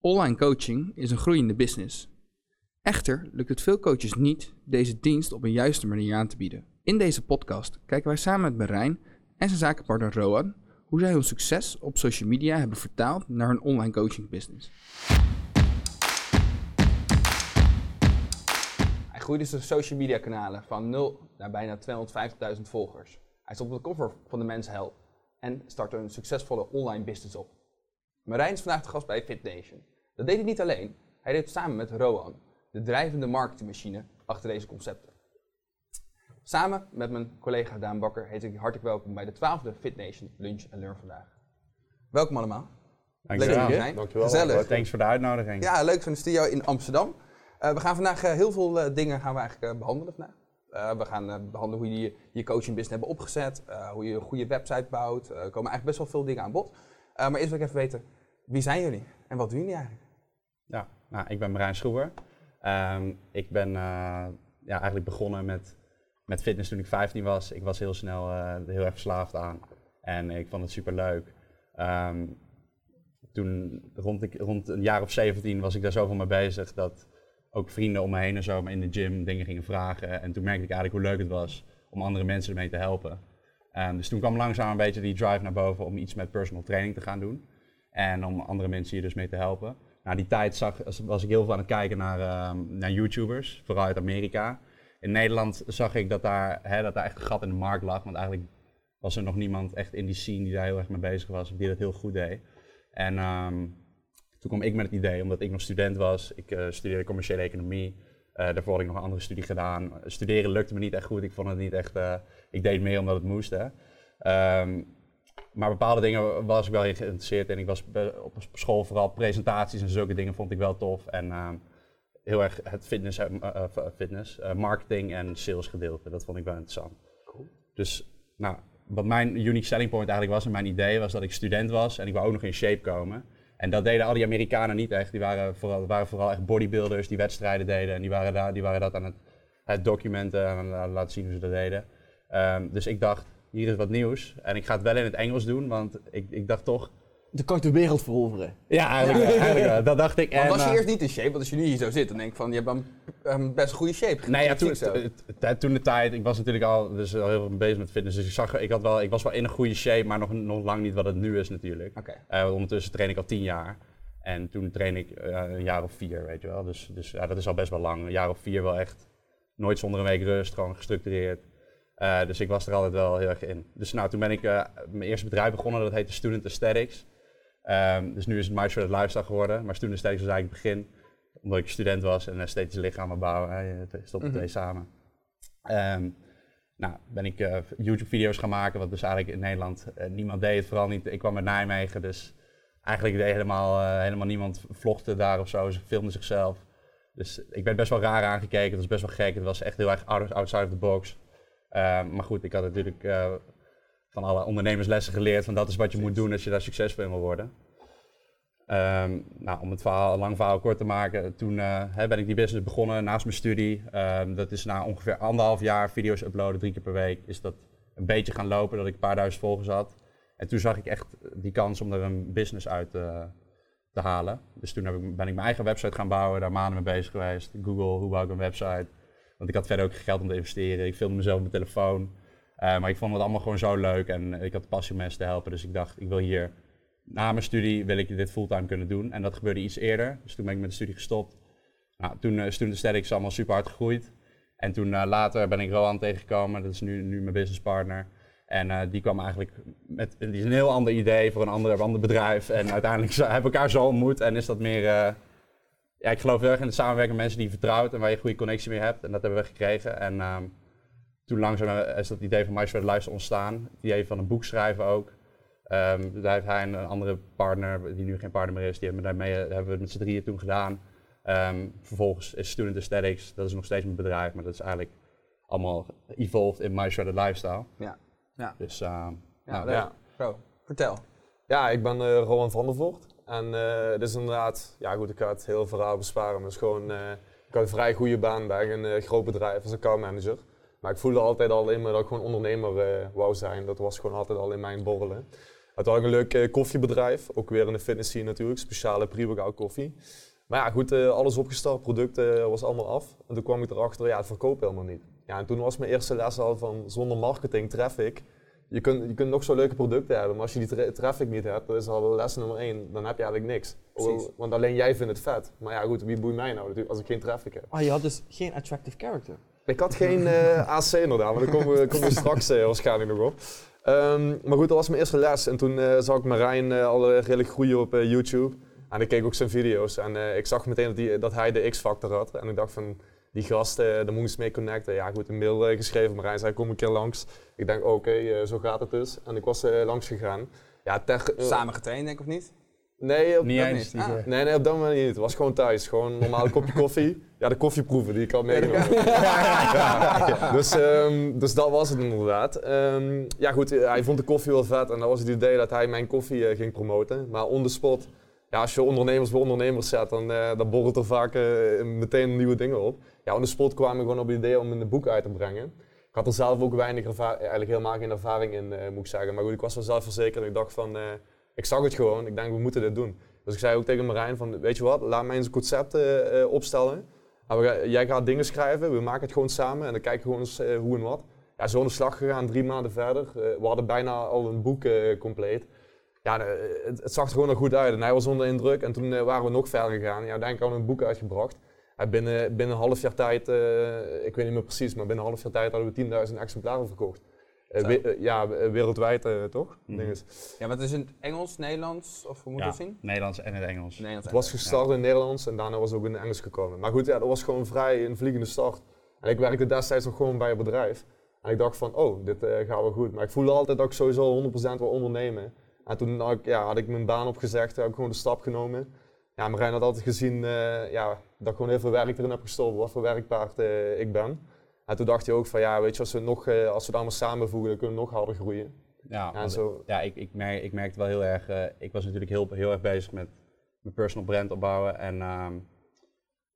Online coaching is een groeiende business. Echter lukt het veel coaches niet deze dienst op een juiste manier aan te bieden. In deze podcast kijken wij samen met Marijn en zijn zakenpartner Roan hoe zij hun succes op social media hebben vertaald naar hun online coaching business. Hij groeide zijn social media kanalen van 0 naar bijna 250.000 volgers. Hij stond op de cover van de Men's Health en startte een succesvolle online business op. Marijn is vandaag de gast bij FitNation. Dat deed hij niet alleen, hij deed het samen met Roan, de drijvende marketingmachine achter deze concepten. Samen met mijn collega Daan Bakker heet ik hartelijk welkom bij de 12e FitNation Lunch en Learn vandaag. Welkom allemaal. Dankjewel. Leuk dat jullie zijn. Dankjewel. Gezellig. Thanks voor de uitnodiging. Ja, leuk van de studio in Amsterdam. Uh, we gaan vandaag uh, heel veel uh, dingen gaan we eigenlijk behandelen vandaag. we gaan behandelen hoe je je, je coaching business hebben opgezet, hoe je een goede website bouwt. Er komen eigenlijk best wel veel dingen aan bod. maar eerst wil ik even weten, wie zijn jullie en wat doen jullie eigenlijk? Ja, nou, ik ben Marijn Schroever. Um, ik ben ja, eigenlijk begonnen met, met fitness toen ik 15 was. Ik was heel snel heel erg verslaafd aan en ik vond het super leuk. Um, toen rond, ik, rond een jaar of 17 was ik daar zoveel mee bezig dat ook vrienden om me heen en zo me in de gym dingen gingen vragen. En toen merkte ik eigenlijk hoe leuk het was om andere mensen ermee te helpen. Um, dus toen kwam langzaam een beetje die drive naar boven om iets met personal training te gaan doen. En om andere mensen hier dus mee te helpen. Na die tijd zag, was ik heel veel aan het kijken naar, um, naar YouTubers, vooral uit Amerika. In Nederland zag ik dat daar, hè, dat daar echt een gat in de markt lag. Want eigenlijk was er nog niemand echt in die scene die daar heel erg mee bezig was, die dat heel goed deed. En um, toen kwam ik met het idee, omdat ik nog student was. Ik uh, studeerde commerciële economie. Uh, daarvoor had ik nog een andere studie gedaan. Studeren lukte me niet echt goed. Ik vond het niet echt. Uh, ik deed mee omdat het moest. Hè. Um, maar bepaalde dingen was ik wel in geïnteresseerd. En ik was op school vooral presentaties en zulke dingen vond ik wel tof. En um, heel erg het fitness, fitness marketing en sales gedeelte. Dat vond ik wel interessant. Cool. Dus nou, wat mijn unique selling point eigenlijk was en mijn idee was dat ik student was en ik wou ook nog in shape komen. En dat deden al die Amerikanen niet echt. Die waren vooral, waren vooral echt bodybuilders die wedstrijden deden. En die waren, daar, die waren dat aan het, het documenten en laten zien hoe ze dat deden. Um, dus ik dacht, hier is wat nieuws. En ik ga het wel in het Engels doen, want ik, ik dacht toch, dan kan ik de wereld veroveren. Ja, eigenlijk, eigenlijk. Dat dacht ik. Maar en, was je uh, eerst niet in shape? Want als je nu hier zo zit, dan denk ik van, je hebt een, een best goede shape. Nee, ja, toen, toen de tijd, ik was natuurlijk al, dus al heel veel bezig met fitness. Dus ik, zag, ik, had wel, ik was wel in een goede shape, maar nog, nog lang niet wat het nu is natuurlijk. Okay. Uh, ondertussen train ik al tien jaar. En toen train ik uh, een jaar of vier, weet je wel. Dus, dus ja, dat is al best wel lang. Een jaar of vier wel echt nooit zonder een week rust, gewoon gestructureerd. Uh, dus ik was er altijd wel heel erg in. Dus nou, toen ben ik uh, mijn eerste bedrijf begonnen, dat heette Student Aesthetics. Um, dus nu is het My Shredded Lifestyle geworden. Maar Student Aesthetics was eigenlijk het begin, omdat ik student was en esthetische lichamen bouwen. Hè, stond de twee mm -hmm. samen. Um, nou, ben ik uh, YouTube-video's gaan maken, wat dus eigenlijk in Nederland niemand deed. Vooral niet, ik kwam uit Nijmegen, dus eigenlijk deed helemaal, helemaal niemand vlogde daar of zo. Ze filmden zichzelf. Dus ik werd best wel raar aangekeken, het was best wel gek. Het was echt heel erg outside of the box. Uh, maar goed, ik had natuurlijk uh, van alle ondernemerslessen geleerd van dat is wat je moet doen als je daar succesvol in wil worden. Um, nou, om het verhaal, lang verhaal kort te maken, toen hè, ben ik die business begonnen naast mijn studie. Um, dat is na ongeveer anderhalf jaar video's uploaden, drie keer per week, is dat een beetje gaan lopen, dat ik een paar duizend volgers had. En toen zag ik echt die kans om er een business uit te halen. Dus toen heb ik, ben ik mijn eigen website gaan bouwen, daar maanden mee bezig geweest. Google, hoe bouw ik een website? Want ik had verder ook geld om te investeren. Ik filmde mezelf op mijn telefoon. Uh, maar ik vond het allemaal gewoon zo leuk en ik had de passie om mensen te helpen. Dus ik dacht, ik wil hier na mijn studie wil ik dit fulltime kunnen doen. En dat gebeurde iets eerder. Dus toen ben ik met de studie gestopt. Nou, toen uh, Student Aesthetics allemaal super hard gegroeid. En toen uh, later ben ik Rohan tegengekomen. Dat is nu, nu mijn businesspartner. En die kwam eigenlijk met die is een heel ander idee voor een ander, ander bedrijf. En uiteindelijk hebben we elkaar zo ontmoet en is dat meer ja, ik geloof heel erg in het samenwerken met mensen die je vertrouwt en waar je een goede connectie mee hebt. En dat hebben we gekregen. En um, toen langzaam is dat idee van My Shredded Lifestyle ontstaan. Het idee van een boek schrijven ook. Um, daar heeft hij een, een andere partner, die nu geen partner meer is, die hebben, daarmee, hebben we het met z'n drieën toen gedaan. Um, vervolgens is Student Aesthetics, dat is nog steeds mijn bedrijf, maar dat is eigenlijk allemaal evolved in My Shredded Lifestyle. Ja. ja. Dus, ja, nou, ja. Bro, vertel. Ja, ik ben uh, Rowan van der Voort. En uh, dit is inderdaad, ja goed, ik ga het heel verhaal besparen, maar het is gewoon, uh, ik had een vrij goede baan bij een uh, groot bedrijf als accountmanager. Maar ik voelde altijd al in me dat ik gewoon ondernemer wou zijn. Dat was gewoon altijd al in mijn borrelen. Toen had een leuk eh, koffiebedrijf, ook weer in de fitness scene natuurlijk, speciale pre-workout koffie. Maar ja, goed, eh, alles opgestart, producten eh, was allemaal af. En toen kwam ik erachter, ja, het verkoopt helemaal niet. Ja, en toen was mijn eerste les al van zonder marketing, traffic. Je kunt, je kunt nog zo leuke producten hebben, maar als je die tra- traffic niet hebt, dat is al les nummer één, dan heb je eigenlijk niks. Precies. Want alleen jij vindt het vet. Maar ja, goed, wie boeit mij nou natuurlijk als ik geen traffic heb? Ah, je had dus geen attractive character. Ik had geen eh, AC inderdaad, maar daar komen we, komen we straks eh, waarschijnlijk nog op. Ehm, maar goed, dat was mijn eerste les. En toen eh, zag ik Marijn al redelijk groeien op YouTube. En ik keek ook zijn video's. En ik zag meteen dat, die, dat hij de X-factor had. En ik dacht van, die gast, eh, daar eens mee connecten. Ja goed, een mail eh, geschreven. Marijn zei, kom een keer langs. Ik denk, oké, eh, zo gaat het dus. En ik was eh, langs gegaan. Ja, ter, Samen getraind, denk ik, of niet? Nee, op, Niet eens. Ah. eh, nee, nee, op dat moment niet. Het was gewoon thuis. Gewoon een normaal kopje koffie. Ja, de koffieproeven die ik had meegenomen. Ja, dus, ehm, dus dat was het inderdaad. Ehm, ja goed, hij vond de koffie wel vet en dat was het idee dat hij mijn koffie eh, ging promoten. Maar on the spot, ja, als je ondernemers bij ondernemers zet, dan, eh dan borrelt er vaak eh, meteen nieuwe dingen op. Ja, on the spot kwam ik gewoon op het idee om een boek uit te brengen. Ik had er zelf ook weinig ervaring, eigenlijk helemaal geen ervaring in, eh, moet ik zeggen. Maar goed, ik was wel zelfverzekerd en ik dacht van, ik zag het gewoon. Ik denk, we moeten dit doen. Dus ik zei ook tegen Marijn van, weet je wat, laat mij eens een concept opstellen. Jij gaat dingen schrijven, we maken het gewoon samen en dan kijken gewoon eens hoe en wat. Ja, zo aan de slag gegaan, drie maanden verder. We hadden bijna al een boek compleet. Ja, het, het zag er gewoon nog goed uit en hij was onder indruk. En toen eh, waren we nog verder gegaan. Ja, uiteindelijk hadden we een boek uitgebracht. En binnen, binnen een half jaar tijd, eh, ik weet niet meer precies, maar binnen een half jaar tijd hadden we 10.000 exemplaren verkocht. Eh, we- ja, wereldwijd eh, toch? Ding is. Ja, maar het is in het Engels, Nederlands, of hoe moet Ja, dat zien? Nederlands en het Engels. Nederlands. Het was gestart in het Nederlands en daarna was het ook in het Engels gekomen. Maar goed, ja, dat was gewoon vrij een vliegende start. En ik werkte destijds nog gewoon bij een bedrijf. En ik dacht van, oh, dit eh, gaat wel goed. Maar ik voelde altijd dat ik sowieso 100% wil ondernemen. En toen had ik, ja, had ik mijn baan opgezegd, heb ik gewoon de stap genomen. Ja, Marijn had altijd gezien eh, ja, dat ik gewoon heel veel werk erin heb gestopt, wat voor werkpaard eh, ik ben. En toen dacht hij ook van, ja, weet je, als we, nog, eh, als we het allemaal samenvoegen, dan kunnen we nog harder groeien. Ja, En zo, ja ik, ik, merk, ik merkte wel heel erg, ik was natuurlijk heel, heel erg bezig met mijn personal brand opbouwen en ehm,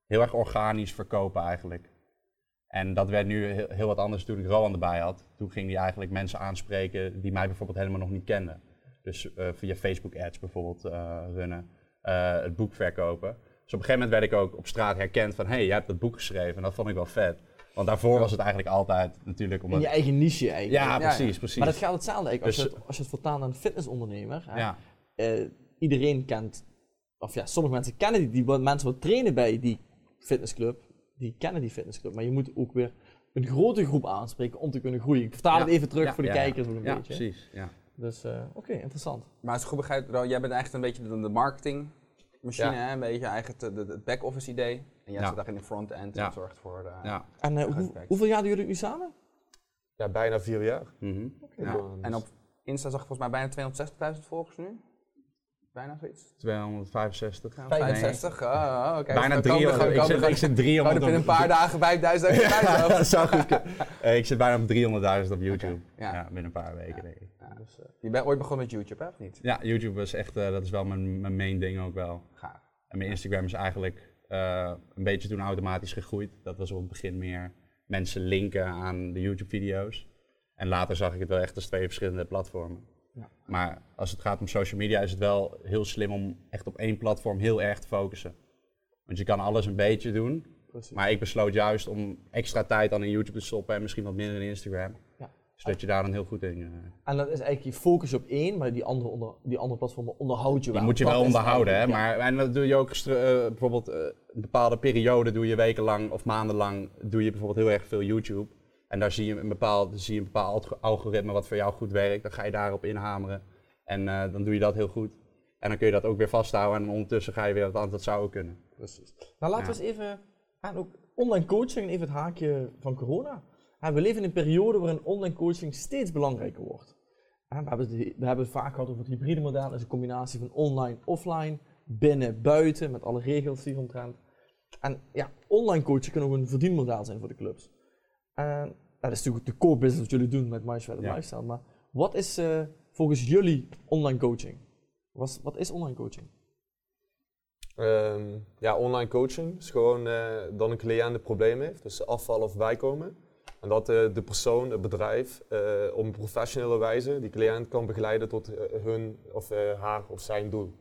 heel erg organisch verkopen eigenlijk. En dat werd nu heel, heel wat anders toen ik Rowan erbij had. Toen ging hij eigenlijk mensen aanspreken die mij bijvoorbeeld helemaal nog niet kenden. Dus eh, via Facebook ads bijvoorbeeld eh, runnen, eh, het boek verkopen. Dus op een gegeven moment werd ik ook op straat herkend van, hé, hey, jij hebt dat boek geschreven en dat vond ik wel vet. Want daarvoor was het eigenlijk altijd natuurlijk In omdat... je eigen niche eigenlijk. Ja, Ja, precies, ja. precies. Maar dat gaat hetzelfde eigenlijk. Als, Dus- je het, als je het vertaalt naar een fitnessondernemer. ja. iedereen kent, of ja, sommige mensen kennen die, die mensen wat trainen bij die fitnessclub, die kennen die fitnessclub. Maar je moet ook weer een grote groep aanspreken om te kunnen groeien. Ik vertaal Ja. het even terug Ja. voor de Ja, ja. kijkers een ja, beetje. precies. Ja. Dus eh, oké, interessant. Maar als ik goed begrijp, Ro, jij bent eigenlijk een beetje de, de marketingmachine, Ja. hè? een beetje eigenlijk het, back-office idee. En jij Ja. zit daar in de front-end Ja. en zorgt voor... eh, Ja. En eh, hoe- hoeveel jaar doen jullie nu samen? ja, bijna vier jaar. Mhm. Ja. En op Insta zag ik volgens mij bijna 260.000 volgers nu. Bijna zoiets. 265. Ja, Nee. 65. Oh, oké. Bijna Dus komen 300. we Ik zit, ik zit we 300 gewoon in een paar dagen 5000 Ja, dat euro. zou goed kunnen. Eh, ik zit bijna op 300.000 op YouTube. ja. ja. binnen een paar weken denk ik. Dus, eh, je bent ooit begonnen met YouTube, hè, of niet? Ja, YouTube is echt, eh, dat is wel mijn, mijn main ding ook wel. Gaaf. En mijn Instagram is eigenlijk eh, een beetje toen automatisch gegroeid. Dat was op het begin meer mensen linken aan de YouTube-video's. En later zag ik het wel echt als twee verschillende platformen. Ja. Maar als het gaat om social media is het wel heel slim om echt op één platform heel erg te focussen. Want je kan alles een beetje doen. Precies. Maar ik besloot juist om extra tijd dan in YouTube te stoppen en misschien wat minder in Instagram. Ja. Zodat je daar dan heel goed in... eh, En dat is eigenlijk je focus op één, maar die andere, onder, die andere platformen onderhoud je Die wel. moet je Dat wel onderhouden, hè? Maar en dat doe je ook eh, bijvoorbeeld eh, een bepaalde periode doe je wekenlang of maandenlang doe je bijvoorbeeld heel erg veel YouTube. En daar zie je een bepaald, zie je een bepaald alg- algoritme wat voor jou goed werkt. Dan ga je daarop inhameren. En dan doe je dat heel goed. En dan kun je dat ook weer vasthouden. En ondertussen ga je weer wat anders. Dat zou ook kunnen. Precies. Nou, laten we eens even aan ook online coaching, even het haakje van corona. Ah, we leven in een periode waarin online coaching steeds belangrijker wordt. Ah, We hebben, het, vaak gehad over het hybride model, dat is een combinatie van online, offline, binnen, buiten, met alle regels die omtrent. En ja, online coaching kan ook een verdienmodel zijn voor de clubs. En dat is natuurlijk de core business wat jullie doen met MySweat Ja. Lifestyle. Maar wat is eh, volgens jullie online coaching? Was, wat is online coaching? Ehm, ja, online coaching is gewoon uh, dan een cliënt een probleem heeft, dus afvallen of bijkomen. En dat eh, de persoon, het bedrijf, eh, op een professionele wijze die cliënt kan begeleiden tot eh, hun of eh, haar of zijn doel.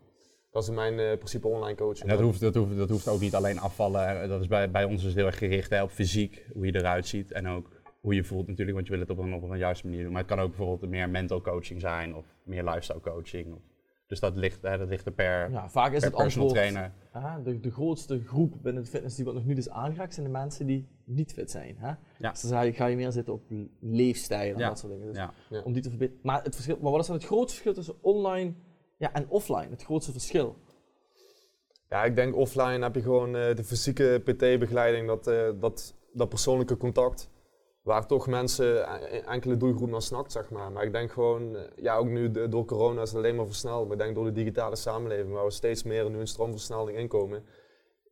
Dat is in mijn eh, principe online coaching. En dat hoeft, dat, hoeft, dat hoeft ook niet alleen afvallen. Dat is bij, bij ons is het heel erg gericht hè, op fysiek, hoe je eruit ziet. En ook hoe je voelt natuurlijk, want je wil het op een, op een juiste manier doen. Maar het kan ook bijvoorbeeld meer mental coaching zijn of meer lifestyle coaching. Of, dus dat ligt, hè, dat ligt er per, Ja, vaak is per het personal antwoord, trainer. ah, de, de grootste groep binnen het fitness die wat nog niet is aangeraakt, zijn de mensen die niet fit zijn. Hè? Ja. Dus dan ga je, ga je meer zitten op leefstijl en Ja. dat soort dingen. Dus Ja. Ja. om die te verbeteren. Maar, het verschil, maar wat is dan het grootste verschil tussen online ja, en offline? Het grootste verschil? Ja, ik denk offline heb je gewoon eh, de fysieke PT-begeleiding, dat, eh, dat, dat persoonlijke contact. Waar toch mensen, eh, enkele doelgroep naar snakt, zeg maar. Maar ik denk gewoon, eh, ja, ook nu door corona is het alleen maar versneld. Maar ik denk door de digitale samenleving, waar we steeds meer nu een stroomversnelling inkomen,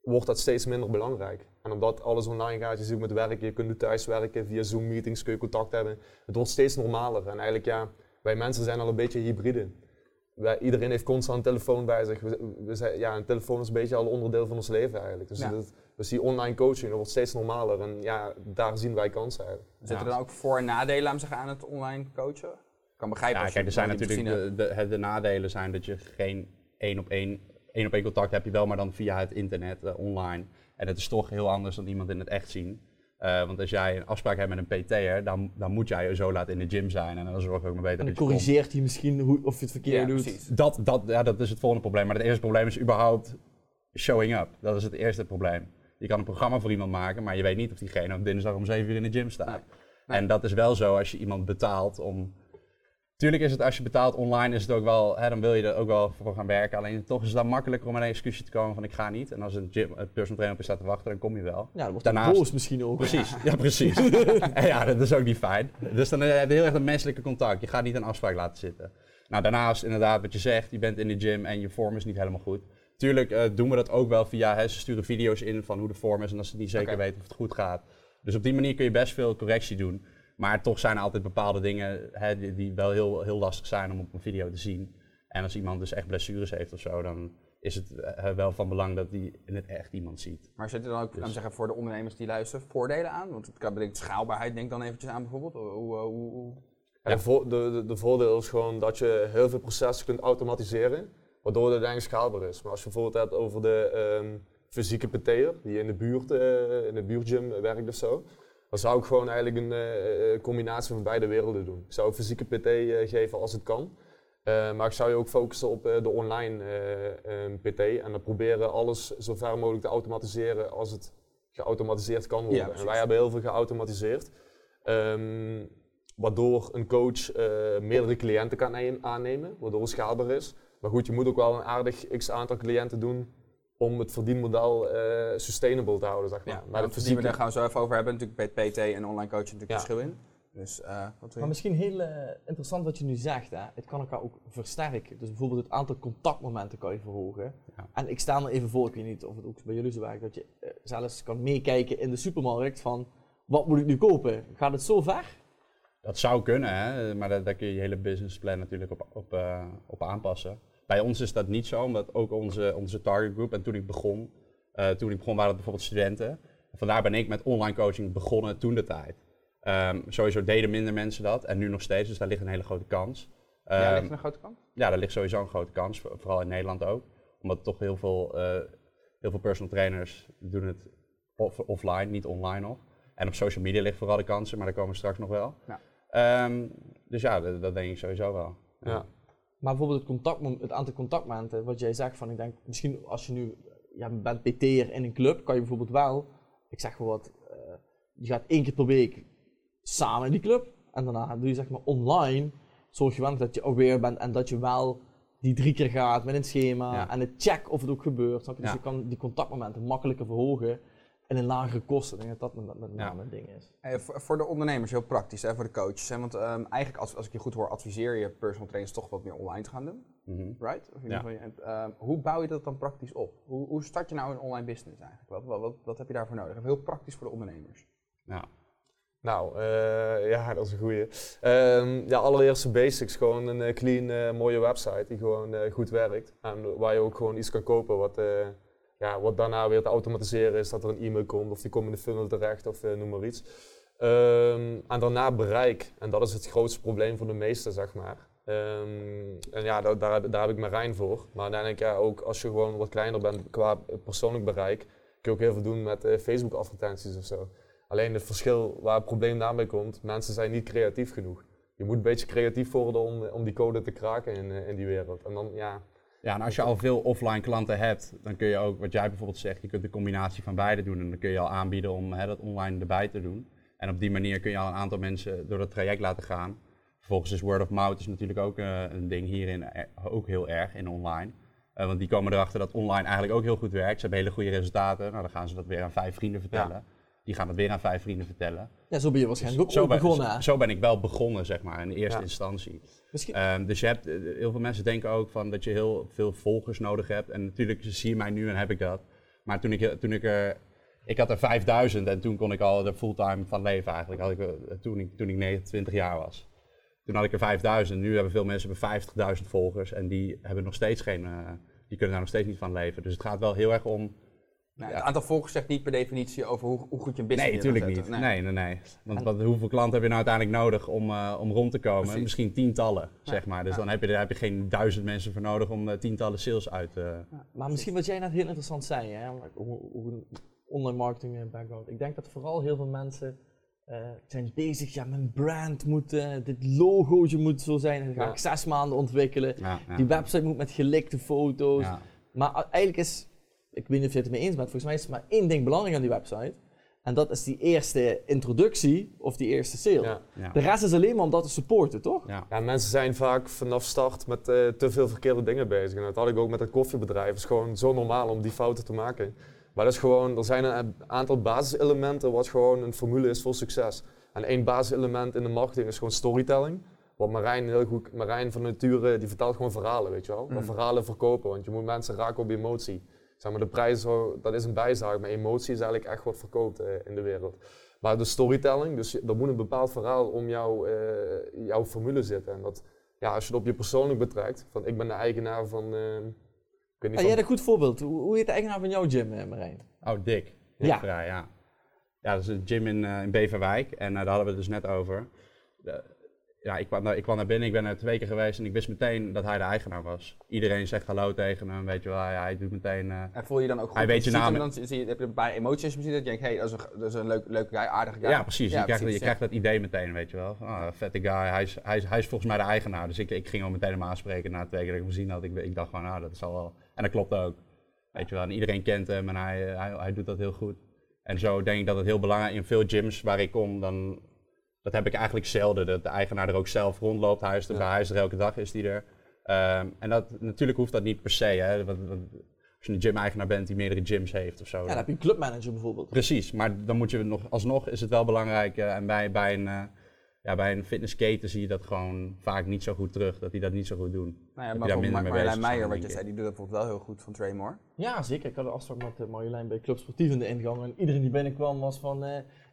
wordt dat steeds minder belangrijk. En omdat alles online gaat, je ziet met werken, je kunt thuis werken, via Zoom-meetings kun je contact hebben. Het wordt steeds normaler. En eigenlijk, ja, wij mensen zijn al een beetje hybride. Wij, iedereen heeft constant een telefoon bij zich. We, we zijn, ja, een telefoon is een beetje al onderdeel van ons leven eigenlijk. Dus, Ja. dat, dus die online coaching, dat wordt steeds normaler. En ja, daar zien wij kansen eigenlijk. Zitten er dan ook voor- en nadelen aan, zeggen, aan het online coachen? Ik kan begrijpen Ja, als kijk, er je zijn natuurlijk de, de nadelen zijn dat je geen één op één, één op één contact heb je wel, maar dan via het internet, eh, online. En het is toch heel anders dan iemand in het echt zien. Eh, want als jij een afspraak hebt met een PT'er, dan, dan moet jij zo laat in de gym zijn en dan zorg ik ook nog beter En dan corrigeert hij misschien hoe, of je het verkeerd Ja, doet. precies. Dat, dat, ja, dat is het volgende probleem. Maar het eerste probleem is überhaupt showing up. Dat is het eerste probleem. Je kan een programma voor iemand maken, maar je weet niet of diegene op dinsdag om 7 uur in de gym staat. Nee. Nee. En dat is wel zo als je iemand betaalt om. Tuurlijk is het als je betaalt online, is het ook wel, hè, dan wil je er ook wel voor gaan werken. Alleen toch is het dan makkelijker om met een excuusje te komen van ik ga niet. En als een, gym, een personal trainer op je staat te wachten, dan kom je wel. Ja, dan wordt Daarnaast- misschien ook. Precies, ja precies. en ja, dat is ook niet fijn. Dus dan heb je heel erg een menselijke contact. Je gaat niet een afspraak laten zitten. Nou, daarnaast inderdaad wat je zegt, je bent in de gym en je vorm is niet helemaal goed. Tuurlijk eh, doen we dat ook wel via, hè, ze sturen video's in van hoe de vorm is en als ze niet zeker weten of het goed gaat. Dus op die manier kun je best veel correctie doen. Maar toch zijn er altijd bepaalde dingen hè, die, die wel heel, heel lastig zijn om op een video te zien. En als iemand dus echt blessures heeft of zo, dan is het eh, wel van belang dat die in het echt iemand ziet. Maar zitten er dan ook, we zeggen, voor de ondernemers die luisteren, voordelen aan? Want het kan bedenkt schaalbaarheid, denk dan eventjes aan bijvoorbeeld. Hoe, hoe, hoe- hoe- Ja. De, vo- de, de, de voordeel is gewoon dat je heel veel processen kunt automatiseren, waardoor het uiteindelijk schaalbaar is. Maar als je bijvoorbeeld hebt over de ehm, fysieke PT'er, die in de buurt, eh, in de buurtgym werkt of zo, dan zou ik gewoon eigenlijk een eh, eh, combinatie van beide werelden doen. Ik zou een fysieke PT eh, geven als het kan. Eh, maar ik zou je ook focussen op eh, de online eh, ehm, PT en dan proberen alles zo ver mogelijk te automatiseren als het geautomatiseerd kan worden. en wij hebben heel veel geautomatiseerd. Ehm, waardoor een coach eh, meerdere cliënten kan aannemen, waardoor het schaalbaar is. Maar goed, je moet ook wel een aardig x aantal cliënten doen om het verdienmodel eh, sustainable te houden, zeg maar. Ja, Maar de dat we fysieke- daar gaan we zo even over hebben. Natuurlijk bij PT en online coaching natuurlijk Ja. verschil in. Dus eh, wat Maar misschien heel eh, interessant wat je nu zegt. Hè? Het kan elkaar ook versterken. Dus bijvoorbeeld het aantal contactmomenten kan je verhogen. Ja. En ik sta er even voor, ik weet niet of het ook bij jullie zo werkt, dat je zelfs kan meekijken in de supermarkt van wat moet ik nu kopen? Gaat het zo ver? Dat zou kunnen, hè? maar daar, daar kun je je hele businessplan natuurlijk op, op, eh, op aanpassen. Bij ons is dat niet zo, omdat ook onze, onze target group, en toen ik begon, eh, toen ik begon waren het bijvoorbeeld studenten. Vandaar ben ik met online coaching begonnen toen de tijd. Ehm, sowieso deden minder mensen dat en nu nog steeds, dus daar ligt een hele grote kans. ja, Ehm, ligt er een grote kans? ja, daar ligt sowieso een grote kans, voor- vooral in Nederland ook. Omdat toch heel veel, eh, heel veel personal trainers doen het off- offline, niet online nog. En op social media ligt vooral de kansen, maar daar komen we straks nog wel. Ja. Ehm, dus ja, dat, dat denk ik sowieso wel. Ja. Maar bijvoorbeeld het, het aantal contactmomenten, wat jij zegt van ik denk misschien als je nu ja, bent PT'er in een club, kan je bijvoorbeeld wel, ik zeg maar wat, eh, je gaat één keer per week samen in die club en daarna doe je zeg maar online, zorg je wel dat je aware bent en dat je wel die drie keer gaat met een schema Ja. en het check of het ook gebeurt. Dus Ja. je kan die contactmomenten makkelijker verhogen en in lagere kosten. Ik denk dat dat met, met name een ding is. Voor, voor de ondernemers heel praktisch, hè, voor de coaches. Hè, want ehm, eigenlijk, als, als ik je goed hoor, adviseer je personal trainers toch wat meer online te gaan doen. Mhm. Right? Of in ieder Ja. geval, je- en, ehm, hoe bouw je dat dan praktisch op? Hoe, hoe start je nou een online business eigenlijk? Wat, wat, wat, wat heb je daarvoor nodig? Even heel praktisch voor de ondernemers. Ja. Nou, eh, ja, dat is een goeie. Ehm, ja, allereerst de basics. Gewoon een eh, clean, eh, mooie website die gewoon eh, goed werkt. En waar je ook gewoon iets kan kopen wat, eh, ja, wat daarna weer te automatiseren is. Dat er een e-mail komt of die komt in de funnel terecht of eh, noem maar iets. Ehm, en daarna bereik. En dat is het grootste probleem voor de meesten, zeg maar. Ehm, en ja, daar, daar, heb ik Marijn voor. Maar uiteindelijk ja, ook als je gewoon wat kleiner bent qua persoonlijk bereik, kun je ook heel veel doen met eh, Facebook advertenties of zo. Alleen het verschil waar het probleem daarmee komt, mensen zijn niet creatief genoeg. Je moet een beetje creatief worden om, om die code te kraken in, eh, in die wereld. En dan, ja, Ja, en als je al veel offline klanten hebt, dan kun je ook, wat jij bijvoorbeeld zegt, je kunt de combinatie van beide doen. En dan kun je al aanbieden om hè, dat online erbij te doen. En op die manier kun je al een aantal mensen door dat traject laten gaan. Vervolgens is word of mouth is natuurlijk ook eh, een ding hierin eh, ook heel erg in online. Eh, want die komen erachter dat online eigenlijk ook heel goed werkt. Ze hebben hele goede resultaten. Nou, dan gaan ze dat weer aan vijf vrienden vertellen. Die gaan dat weer aan vijf vrienden vertellen. Ja, zo ben je waarschijnlijk ook zo, ben, begonnen. zo, ben ik wel begonnen, zeg maar, in de eerste Ja. instantie. Ehm, dus je hebt, eh, heel veel mensen denken ook van dat je heel veel volgers nodig hebt. En natuurlijk zie je mij nu en heb ik dat. Maar toen ik, toen ik er, ik had er 5000 en toen kon ik al er fulltime van leven eigenlijk. Had ik, eh, toen, ik, toen ik 29 jaar was. Toen had ik er 5000. Nu hebben veel mensen hebben 50.000 volgers en die hebben nog steeds geen, eh, die kunnen daar nog steeds niet van leven. Dus het gaat wel heel erg om. Nou, Ja. Het aantal volgers zegt niet per definitie over hoe, hoe goed je een business Nee, natuurlijk niet. Nee, nee, nee. Want wat, hoeveel klanten heb je nou uiteindelijk nodig om, eh, om rond te komen? Precies. Misschien tientallen, zeg maar. Dus Ja. dan heb je, daar heb je geen duizend mensen voor nodig om eh, tientallen sales uit te. maar misschien wat jij net heel interessant zei, hè, hoe, hoe online marketing en background. Ik denk dat vooral heel veel mensen eh, zijn bezig, ja, mijn brand moet, eh, dit logootje moet zo zijn. En dan ga Ja. ik zes maanden ontwikkelen. Ja, ja. Die website moet met gelikte foto's. Ja. Maar eigenlijk is, ik weet niet of je het ermee eens bent, volgens mij is er maar één ding belangrijk aan die website. En dat is die eerste introductie of die eerste sale. ja. Ja. De rest is alleen maar om dat te supporten, toch? Ja. Ja, mensen zijn vaak vanaf start met eh, te veel verkeerde dingen bezig. En dat had ik ook met het koffiebedrijf. Het is gewoon zo normaal om die fouten te maken. Maar dat is gewoon, er zijn een aantal basiselementen wat gewoon een formule is voor succes. En één basiselement in de marketing is gewoon storytelling. Wat Marijn heel goed, Marijn van nature, die vertelt gewoon verhalen, weet je wel. Maar Mm. verhalen verkopen, want je moet mensen raken op emotie. Zeg maar, de prijs, dat is een bijzaak, maar emotie is eigenlijk echt wat verkoopt eh, in de wereld. Maar de storytelling, dus er moet een bepaald verhaal om jouw, eh, jouw formule zitten. En dat, ja, als je het op je persoonlijk betrekt, van ik ben de eigenaar van, eh, ik weet niet Ja, van, jij hebt een goed voorbeeld. Hoe, hoe heet de eigenaar van jouw gym, eh, Marijn? Oh, Dick. Ja. Ja. Vrij, ja. Ja, dat is een gym in, eh, in Beverwijk en daar hadden we het dus net over. De- ja, ik kwam, ik kwam naar binnen, ik ben er twee keer geweest en ik wist meteen dat hij de eigenaar was. Iedereen zegt hallo tegen hem, weet je wel, hij, hij doet meteen... eh, En voel je dan ook goed Hij weet je naam. Dan zie je, heb je een paar emoties misschien dat je denkt, hé, hey, dat is een, dat is een leuk, leuke guy, aardige guy. ja, precies. je krijgt, je precies, krijgt dat idee meteen, weet je wel. Ah, vette guy, hij is, hij, is, hij is volgens mij de eigenaar. Dus ik, ik ging hem meteen hem aanspreken na twee keer dat ik hem gezien had. Ik, ik dacht gewoon, ah, dat zal wel... En dat klopt ook. Weet je wel, en iedereen kent hem en hij, hij, hij doet dat heel goed. En zo denk ik dat het heel belangrijk in veel gyms waar ik kom, dan dat heb ik eigenlijk zelden. Dat de eigenaar er ook zelf rondloopt. Hij is er, Ja. hij is er elke dag, is hij er. Ehm, en dat, natuurlijk hoeft dat niet per se. Hè. Want- want als je een gym-eigenaar bent die meerdere gyms heeft of zo. Ja, dan heb je een clubmanager bijvoorbeeld. Precies, maar dan moet je nog, alsnog is het wel belangrijk. eh, en bij, bij, een, eh, ja, bij een fitnessketen zie je dat gewoon vaak niet zo goed terug. Dat die dat niet zo goed doen. Nou ja, maar voor Marjolein Meijer, wat je zei, die doet dat bijvoorbeeld wel heel goed van Traymore. Ja, zeker. Ik had een afspraak met uh, Marjolein bij Club Sportief in de ingang. En iedereen die binnenkwam was van...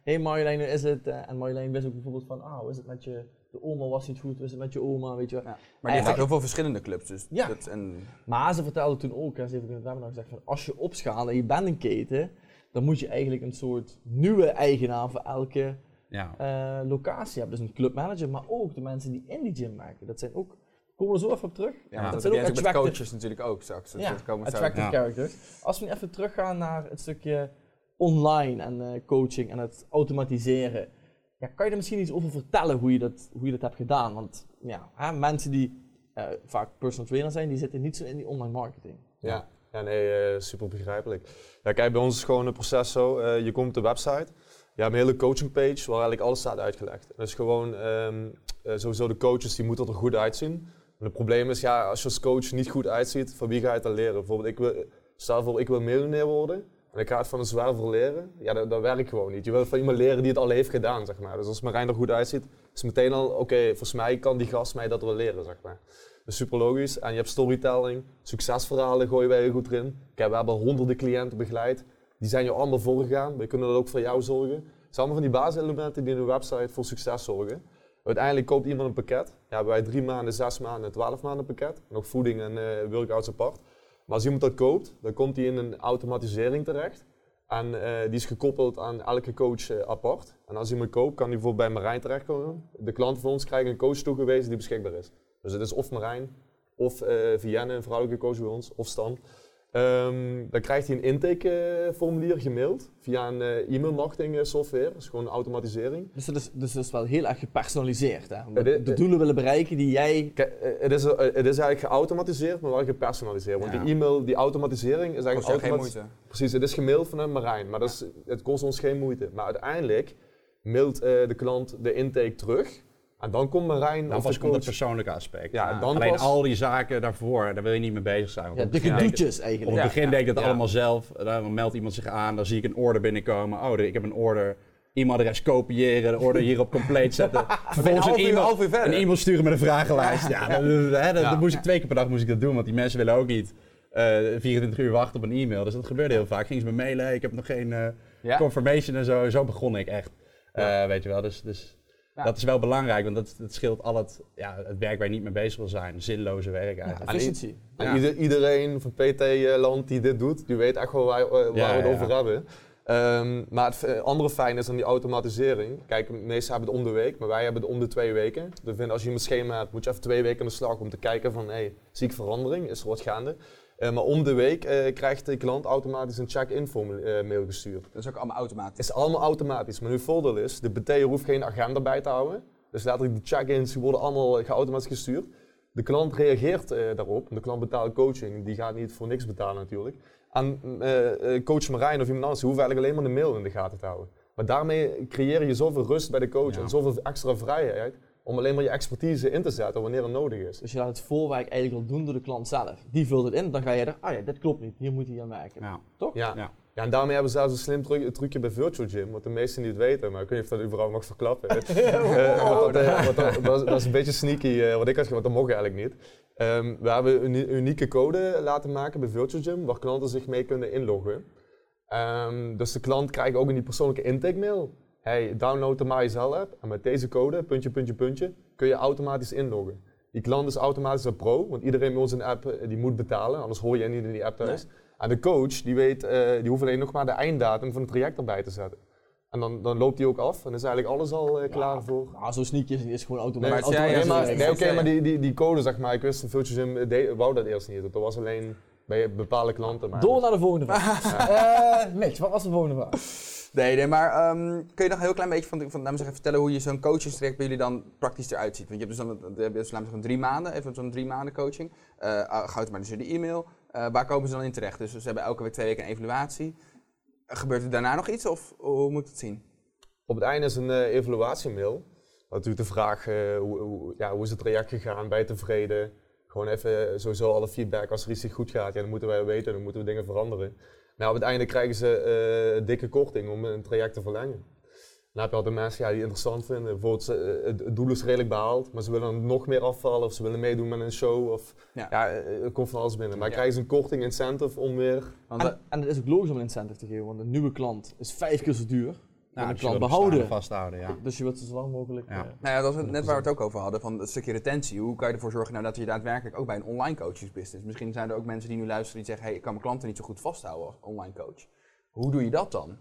hey Marjolein, hoe is het? Eh, en Marjolein wist ook bijvoorbeeld van... Ah, hoe is het met je... De oma was niet goed, hoe is het met je oma, weet je wel. Ja. Maar die ook heel veel verschillende clubs. Dus Ja. dat, en, Maar ze vertelde toen ook, en ze heeft ook in het webinar gezegd van... Als je opschaalt en je bent een keten... Dan moet je eigenlijk een soort nieuwe eigenaar voor elke Ja. eh, locatie hebben. Dus een clubmanager, maar ook de mensen die in die gym werken. Dat zijn ook... Komen we zo even op terug? ja, Dat dat zijn ook met coaches natuurlijk ook straks. Dat, Ja, dat komen attractive Ja. characters. Als we nu even teruggaan naar het stukje online en eh, coaching en het automatiseren. Ja, kan je er misschien iets over vertellen hoe je dat, hoe je dat hebt gedaan? Want ja, hè, mensen die eh, vaak personal trainer zijn, die zitten niet zo in die online marketing. Ja, ja nee, eh, super begrijpelijk. Ja, kijk, bij ons is gewoon een proces zo. je komt op de website, je hebt een hele coaching page waar eigenlijk alles staat uitgelegd. Dat is gewoon, ehm, eh, sowieso de coaches die moeten er goed uitzien. Maar het probleem is, ja, als je als coach niet goed uitziet, van wie ga je het dan leren? Bijvoorbeeld, ik wil, stel voor, ik wil miljonair worden en ik ga het van een zwerver leren. Ja, dat, werkt gewoon niet. Je wil van iemand leren die het al heeft gedaan, zeg maar. Dus als Marijn er goed uitziet, is meteen al, oké, volgens mij kan die gast mij dat wel leren, zeg maar. Is super logisch. En je hebt storytelling, succesverhalen gooien wij heel goed erin. Kijk, we hebben honderden cliënten begeleid. Die zijn jou allemaal voorgegaan. We kunnen dat ook voor jou zorgen. Het zijn allemaal van die basiselementen die in een website voor succes zorgen. Uiteindelijk koopt iemand een pakket. Ja, hebben wij drie maanden, zes maanden, twaalf maanden pakket. Nog voeding en eh workouts apart. Maar als iemand dat koopt, dan komt hij in een automatisering terecht. En eh, die is gekoppeld aan elke coach eh, apart. En als iemand koopt, kan die bijvoorbeeld bij Marijn terechtkomen. De klanten van ons krijgen een coach toegewezen die beschikbaar is. Dus het is of Marijn, of uh, Vienne, een vrouwelijke coach bij ons, of Stan. Ehm, dan krijgt hij een intakeformulier gemaild via een uh, e-mail marketing software. Dat is gewoon een automatisering. Dus dat is, dus dat is wel heel erg gepersonaliseerd. Hè? Omdat de, de doelen willen bereiken die jij. Kijk, het, is, het is eigenlijk geautomatiseerd, maar wel gepersonaliseerd. Want ja. die e-mail, die automatisering is eigenlijk geen moeite. Precies, het is gemaild vanuit Marijn, maar dat is, het kost ons geen moeite. Maar uiteindelijk mailt uh, de klant de intake terug. En dan komt Marijn dan pas komt het persoonlijke aspect. Ja, Dan Alleen pas... al die zaken daarvoor, daar wil je niet mee bezig zijn. Ja, de gedoetjes eigenlijk. Op het begin deed ik dat allemaal zelf. Dan meldt iemand zich aan, dan zie ik een order binnenkomen. Oh, ik heb een order. E-mailadres kopiëren, de order hierop compleet zetten. Vervolgens een e-mail, een e-mail sturen met een vragenlijst. Ja, dan, moest ik twee keer per dag moest ik dat doen, want die mensen willen ook niet uh, 24 uur wachten op een e-mail. Dus dat gebeurde heel vaak. Gingen ze me mailen, ik heb nog geen uh, confirmation en zo. Zo begon ik echt. Uh, weet je wel, dus... dus ja. Dat is wel belangrijk, want dat, dat scheelt al het, ja, het werk waar je niet mee bezig wil zijn. Zinloze werk eigenlijk. Ja, efficiëntie. En ieder, iedereen van PT-land die dit doet, die weet echt wel waar, waar we het over hebben. Um, maar het andere fijn is dan die automatisering. Kijk, meestal hebben het om de week, maar wij hebben het om de twee weken. Dus vinden als je een schema hebt, moet je even twee weken aan de slag om te kijken van, hey, zie ik verandering? Is er wat gaande? Uh, maar om de week uh, krijgt de klant automatisch een check-in uh, mail gestuurd. Dat is ook allemaal automatisch? Het is allemaal automatisch. Maar nu voordeel is, de BT hoeft geen agenda bij te houden. Dus letterlijk die check-ins worden allemaal geautomatisch gestuurd. De klant reageert daarop. De klant betaalt coaching. Die gaat niet voor niks betalen natuurlijk. En coach Marijn of iemand anders, die hoeft eigenlijk alleen maar de mail in de gaten te houden. Maar daarmee creëer je zoveel rust bij de coach ja. en zoveel extra vrijheid om alleen maar je expertise in te zetten wanneer het nodig is. Dus je laat het voorwerk eigenlijk al doen door de klant zelf. Die vult het in, dan ga je er, ah ja, dit klopt niet, hier moet hij aan werken. Ja. Toch? Ja. ja. Ja, en daarmee hebben ze zelfs een slim truc, trucje bij Virtual Gym, wat de meesten niet weten, maar ik weet niet of dat überhaupt mag verklappen. uh, dat, dat, dat, is een beetje sneaky, uh, wat ik had want dat mocht eigenlijk niet. Um, we hebben een unieke code laten maken bij Virtual Gym, waar klanten zich mee kunnen inloggen. Um, dus de klant krijgt ook in die persoonlijke intake mail hey, download de MySL app en met deze code, puntje, puntje, puntje, kun je automatisch inloggen. Die klant is automatisch een pro, want iedereen bij ons een app eh, die moet betalen, anders hoor je niet in die app thuis. Nee. En de coach, die, weet, uh, die hoeft alleen nog maar de einddatum van het traject erbij te zetten. En dan, dan loopt die ook af en is eigenlijk alles al uh, klaar voor. Ah, zo'n sneakje is, is gewoon automatisch. Nee, nee, maar, nee oké, maar die, die, die code zeg maar, ik wist een Virtual Gym wou dat eerst niet. Dat was alleen bij bepaalde klanten. Maar Door naar de volgende vraag. ja. uh, Mitch, wat was de volgende vraag? Nee, nee maar um, kun je nog een heel klein beetje van, van zeggen, vertellen hoe je zo'n coachingstraject bij jullie dan praktisch eruit ziet? Want je hebt dus dan je hebt dus, laten drie maanden, even zo'n drie maanden coaching. Uh, geautomatiseerde e-mail. Uh, waar komen ze dan in terecht? Dus ze hebben elke week twee weken een evaluatie. Gebeurt er daarna nog iets of hoe moet ik het zien? Op het einde is een uh, evaluatiemail. Natuurlijk de vraag, uh, hoe, hoe, ja, hoe is het traject gegaan, ben je tevreden? Gewoon even sowieso alle feedback, als er iets niet goed gaat, ja, dan moeten wij weten, dan moeten we dingen veranderen. Nou, op het einde krijgen ze uh, dikke korting om een traject te verlengen. Dan heb je altijd mensen ja, die het interessant vinden. Bijvoorbeeld, uh, het doel is redelijk behaald, maar ze willen nog meer afvallen of ze willen meedoen met een show. Of, ja. ja er komt van alles binnen. Maar ja. krijgen ze een korting, incentive om weer... En, en het is ook logisch om een incentive te geven, want een nieuwe klant is vijf keer zo duur nou, de klant behouden. Vasthouden, ja. Dus je wilt ze zo lang mogelijk. Ja. Uh, nou ja, dat was net waar we het ook over hadden, van het stukje retentie. Hoe kan je ervoor zorgen nou, dat je daadwerkelijk ook bij een online coachingsbusiness. Misschien zijn er ook mensen die nu luisteren die zeggen: hey, ik kan mijn klanten niet zo goed vasthouden als online coach. Hoe doe je dat dan?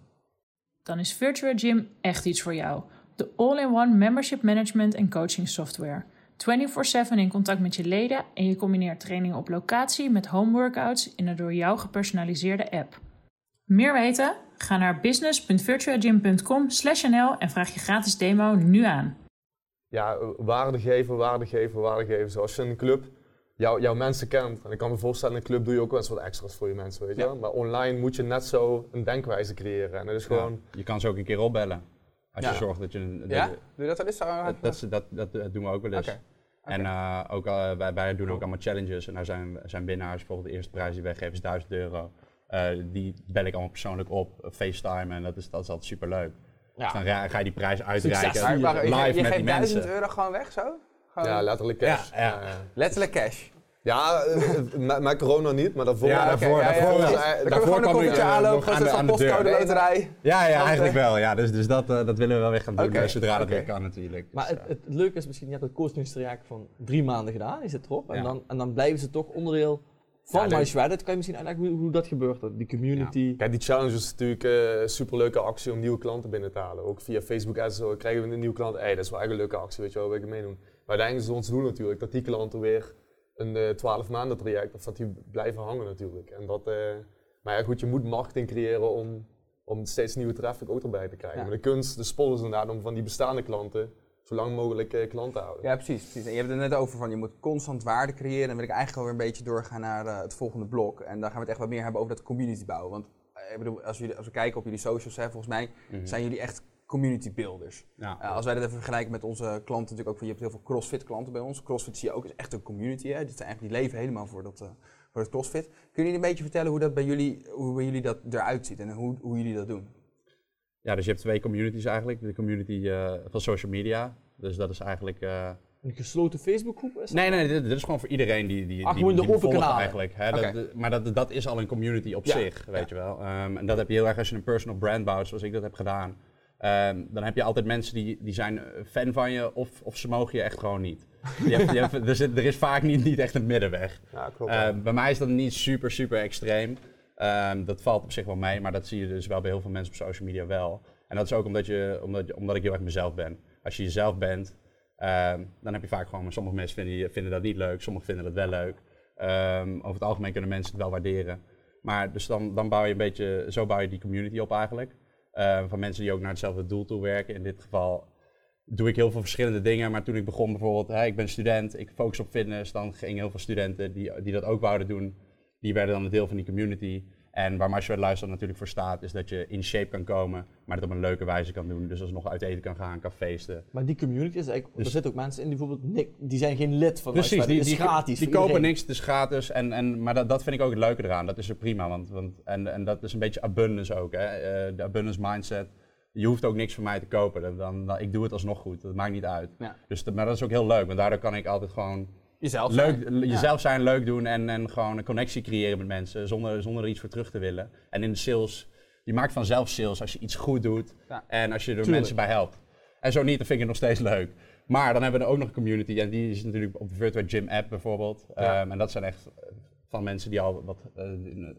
Dan is Virtual Gym echt iets voor jou. De all-in-one membership management en coaching software. 24/7 in contact met je leden en je combineert trainingen op locatie met home workouts in een door jou gepersonaliseerde app. Meer weten? Ga naar business.virtuagym.com nl en vraag je gratis demo nu aan. Ja, waarde geven, waarde geven, waarde geven. Zoals je een club jou, jouw mensen kent. En ik kan me voorstellen, in een club doe je ook wel eens wat extra's voor je mensen, weet je Maar online moet je net zo een denkwijze creëren. En dat is gewoon... Je kan ze ook een keer opbellen. Als je zorgt dat je... Een, ja? Doe je dat wel eens? Dat, dat, dat, dat, doen we ook wel eens. Okay. En uh, ook, uh, wij, wij, doen ook allemaal challenges. En daar zijn, zijn winnaars. Bijvoorbeeld de eerste prijs die wij geven is 1000 euro. Uh, die bel ik allemaal persoonlijk op, uh, FaceTime en dat is, dat is altijd super leuk. Ja. Dus dan ga je die prijs uitreiken maar, live je, je met die mensen. 1000 euro gewoon weg zo? Gewoon ja, letterlijk cash. Ja, ja. letterlijk cash. Ja, uh, met corona niet, maar daarvoor. Ja, daarvoor, okay, daarvoor, ja, ja, ja. daarvoor kwam ik aanlopen, aan de, aan de deur. loterij. Ja, ja, eigenlijk wel. Ja, dus dus dat, uh, dat willen we wel weer gaan doen, okay. zodra dat weer kan natuurlijk. Maar dus, het, het, het, leuke is misschien, je hebt het coachingstraject van drie maanden gedaan, je zit erop. En, dan, en dan blijven ze toch onderdeel van Ja, nee. My Shredded. Kan je misschien uitleggen hoe, hoe dat gebeurt? Die community. Kijk, die challenge is natuurlijk eh, een superleuke actie om nieuwe klanten binnen te halen. Ook via Facebook ads zo krijgen we een nieuwe klant. Hey, dat is wel echt een leuke actie, weet je wel, wil ik meedoen. Maar uiteindelijk is ons doel natuurlijk dat die klanten weer een eh 12 maanden traject, of dat die blijven hangen natuurlijk. En dat, eh, maar ja, goed, je moet marketing creëren om, om steeds nieuwe traffic ook erbij te krijgen. Ja. Maar de kunst, de spot is inderdaad om van die bestaande klanten zo lang mogelijk eh, klanten te houden. Ja, precies, precies. En je hebt het er net over van je moet constant waarde creëren. Dan wil ik eigenlijk alweer een beetje doorgaan naar eh, het volgende blok. En dan gaan we het echt wat meer hebben over dat community bouwen. Want eh, ik bedoel, als, jullie, als we kijken op jullie socials, hè, volgens mij Mhm. zijn jullie echt community builders. Ja. Als wij dat even vergelijken met onze klanten, natuurlijk ook, van, je hebt heel veel CrossFit klanten bij ons. CrossFit zie je ook is echt een community. Hè. Dit zijn eigenlijk, die leven helemaal voor dat, eh, voor het CrossFit. Kunnen jullie een beetje vertellen hoe dat bij jullie, hoe bij jullie dat eruit ziet en hoe, hoe jullie dat doen? Ja, dus je hebt twee communities eigenlijk. De community eh, van social media. Dus dat is eigenlijk... eh, Een gesloten Facebookgroep is? Nee, nee, dit, dit is gewoon voor iedereen die die, Ah, die, de die open kanalen. eigenlijk. Hè? Dat- de- maar dat, dat is al een community op Ja. zich, weet Ja. je wel. Ehm, en dat heb je heel erg als je een personal brand bouwt, zoals ik dat heb gedaan. Ehm, dan heb je altijd mensen die, die zijn eh, fan van je of, of ze mogen je echt gewoon niet. Je hebt, je hebt, er, zit, er is vaak niet, niet echt een middenweg. Ja, klopt. Ehm, bij mij is dat niet super, super extreem. Ehm, dat valt op zich wel mee, maar dat zie je dus wel bij heel veel mensen op social media wel. En dat is ook omdat, je, omdat, omdat ik heel erg mezelf ben. Als je jezelf bent, ehm, dan heb je vaak gewoon, sommige mensen vinden, vinden dat niet leuk, sommigen vinden dat wel leuk. Ehm, over het algemeen kunnen mensen het wel waarderen. Maar dus dan, dan bouw je een beetje, zo bouw je die community op eigenlijk. Van mensen die ook naar hetzelfde doel toe werken. In dit geval doe ik heel veel verschillende dingen. Maar toen ik begon bijvoorbeeld, hè, ik ben student, ik focus op fitness. Dan gingen heel veel studenten die, die dat ook wouden doen, die werden dan een deel van die community. En waar Marshall Luister natuurlijk voor staat, is dat je in shape kan komen, maar dat op een leuke wijze kan doen. Dus alsnog uit eten kan gaan, kan feesten. Maar die community is eigenlijk, Dus- er zitten ook mensen in die bijvoorbeeld, nik- die zijn geen lid van Precies, die, is die, gratis die kopen niks, het is gratis. En, en, maar dat, dat vind ik ook het leuke eraan, dat is er prima. Want, want, en, en dat is een beetje abundance ook, hè? eh, de abundance mindset. Je hoeft ook niks van mij te kopen, dan, dan, dan- ik doe het alsnog goed, dat maakt niet uit. Ja. Dus maar dat is ook heel leuk, want daardoor kan ik altijd gewoon Jezelf leuk, zijn. Ja. jezelf zijn, leuk doen en, en gewoon een connectie creëren met mensen zonder, zonder er iets voor terug te willen. En in de sales, je maakt vanzelf sales als je iets goed doet Ja. en als je er Tuurlijk. mensen bij helpt. En zo niet, dan vind ik het nog steeds leuk. Maar dan hebben we er ook nog een community en die is natuurlijk op de Virtual Gym app bijvoorbeeld. Ja. Ehm, en dat zijn echt eh, van mensen die al wat, eh,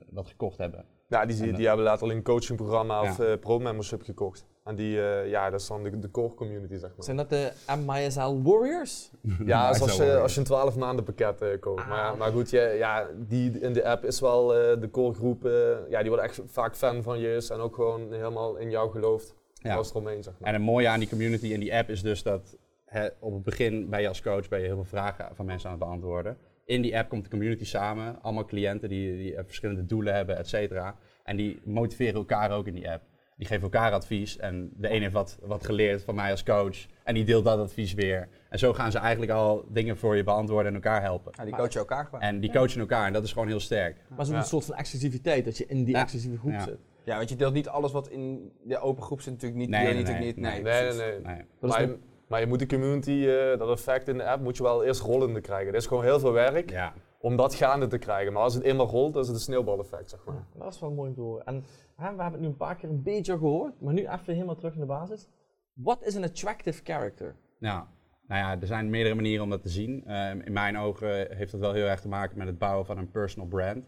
wat gekocht hebben. Ja, die, die, die hebben later al een coachingprogramma of Ja. eh, pro-membership gekocht. En die, eh, ja, dat is dan de, de core community, zeg maar. Zijn dat de MySL Warriors? Ja, Maar als, je, als je een 12 maanden pakket eh, koopt. Ah. Maar, maar goed, je, ja, die in de app is wel eh, de core groep. eh, ja, die worden echt vaak fan van je en ook gewoon helemaal in jou gelooft. Ja. Alles eromheen, zeg maar. En het mooie aan die community en die app is dus dat hè, op het begin ben je als coach ben je heel veel vragen van mensen aan het beantwoorden. In die app komt de community samen, allemaal cliënten die, die eh, verschillende doelen hebben, et cetera. En die motiveren elkaar ook in die app. Die geven elkaar advies en de een heeft wat, wat geleerd van mij als coach en die deelt dat advies weer. En zo gaan ze eigenlijk al dingen voor je beantwoorden en elkaar helpen. Ja, die coachen elkaar gewoon. En die coachen elkaar en dat is gewoon heel sterk. Maar zo'n Ja. soort van exclusiviteit, dat je in die Ja. exclusieve groep Ja. zit. Ja, want je deelt niet alles wat in de open groep zit natuurlijk niet. Nee, natuurlijk niet. nee. nee, nee, nee. Nee. Maar, je, moet die community, eh, dat effect in de app, moet je wel eerst rollende krijgen. Dat is gewoon heel veel werk Ja. om dat gaande te krijgen. Maar als het eenmaal rolt, dan is het een sneeuwbaleffect, zeg maar. Dat is wel mooi om te horen. En hè, we hebben het nu een paar keer een beetje gehoord, maar nu even helemaal terug naar de basis. Wat is een attractive character? Ja, nou ja, er zijn meerdere manieren om dat te zien. Ehm, in mijn ogen heeft dat wel heel erg te maken met het bouwen van een personal brand.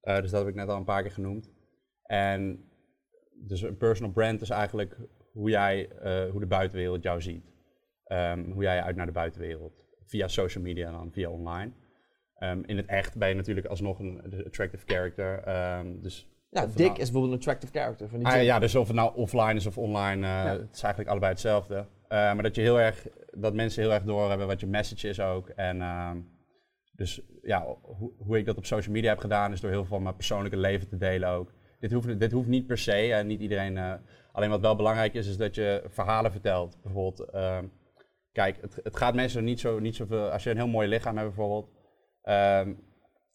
Eh, dus dat heb ik net al een paar keer genoemd. En dus een personal brand is eigenlijk hoe jij, eh, hoe de buitenwereld jou ziet. Ehm, hoe jij uit naar de buitenwereld. Via social media en dan via online. Ehm, in het echt ben je natuurlijk alsnog een attractive character. Ehm, dus Ja, Of Dick nou- is bijvoorbeeld een attractive character van die Ah, ja, dus of het nou offline is of online, eh, het is eigenlijk allebei hetzelfde. Eh, maar dat je heel erg, dat mensen heel erg doorhebben wat je message is ook. En dus ja, hoe, hoe ik dat op social media heb gedaan, is door heel veel van mijn persoonlijke leven te delen ook. Dit hoeft, dit hoeft niet per se, en niet iedereen. eh, alleen wat wel belangrijk is, is dat je verhalen vertelt. Bijvoorbeeld, kijk, het, het gaat mensen niet zo, niet zoveel. Als je een heel mooi lichaam hebt bijvoorbeeld. ehm,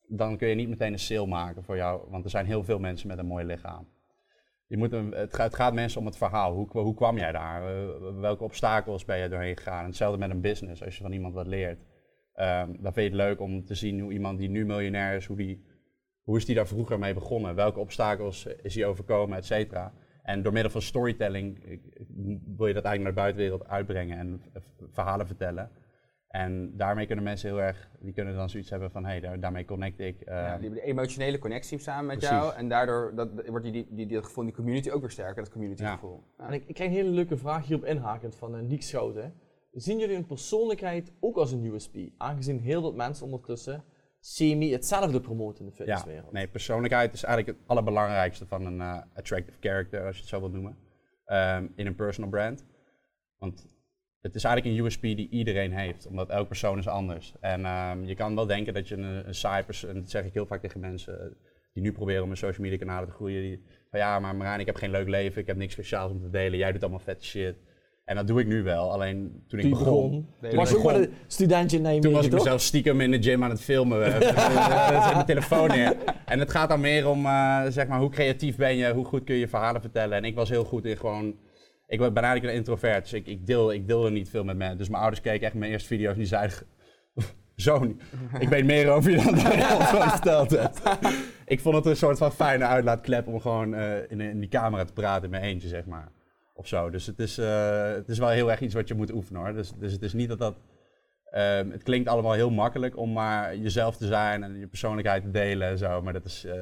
dan kun je niet meteen een sale maken voor jou, want er zijn heel veel mensen met een mooi lichaam. Je moet een, het, gaat, mensen om het verhaal. Hoe, hoe kwam jij daar? Eh, welke obstakels ben je doorheen gegaan? Hetzelfde met een business. Als je van iemand wat leert, Ehm, dan vind je het leuk om te zien hoe iemand die nu miljonair is, hoe, die, hoe is die daar vroeger mee begonnen? Welke obstakels is hij overkomen, et cetera? En door middel van storytelling eh, wil je dat eigenlijk naar de buitenwereld uitbrengen en eh, verhalen vertellen. En daarmee kunnen mensen heel erg, die kunnen dan zoiets hebben van, hé, daar, daarmee connect ik. eh, Ja, die hebben de emotionele connectie samen met Precies. jou. En daardoor dat, wordt die, die, die, gevoel in die community ook weer sterker, dat community Ja. gevoel. Ja. En ik, ik krijg een hele leuke vraag hierop inhakend van uh, Niek Schouten. Zien jullie hun persoonlijkheid ook als een USP? Aangezien heel veel mensen ondertussen semi hetzelfde promoten in de fitnesswereld. nee, persoonlijkheid is eigenlijk het allerbelangrijkste van een eh, attractive character, als je het zo wilt noemen, ehm, in een personal brand. Want het is eigenlijk een USP die iedereen heeft, omdat elke persoon is anders. En ehm, je kan wel denken dat je een, een saai persoon, dat zeg ik heel vaak tegen mensen eh, die nu proberen om hun social media kanalen te groeien, die van ja, maar Marijn, ik heb geen leuk leven, ik heb niks speciaals om te delen, jij doet allemaal vette shit. En dat doe ik nu wel, alleen toen ik begon, toen was je ook maar een studentje in toen was ik toch? mezelf stiekem in de gym aan het filmen. eh, Zet mijn telefoon neer. En het gaat dan meer om, eh, zeg maar, hoe creatief ben je, hoe goed kun je verhalen vertellen. En ik was heel goed in gewoon... Ik ben eigenlijk een introvert, dus ik, ik, deel, ik deelde niet veel met mensen. Dus mijn ouders keken echt mijn eerste video's en die zeiden... Zoon, ik weet meer over je dan dat je verteld hebt. ik vond het een soort van fijne uitlaatklep om gewoon eh, in, in die camera te praten in mijn eentje, zeg maar. Of zo. Dus het is, eh, het is wel heel erg iets wat je moet oefenen hoor. Dus, dus het is niet dat dat... ehm, het klinkt allemaal heel makkelijk om maar jezelf te zijn en je persoonlijkheid te delen en zo. Maar dat is, eh,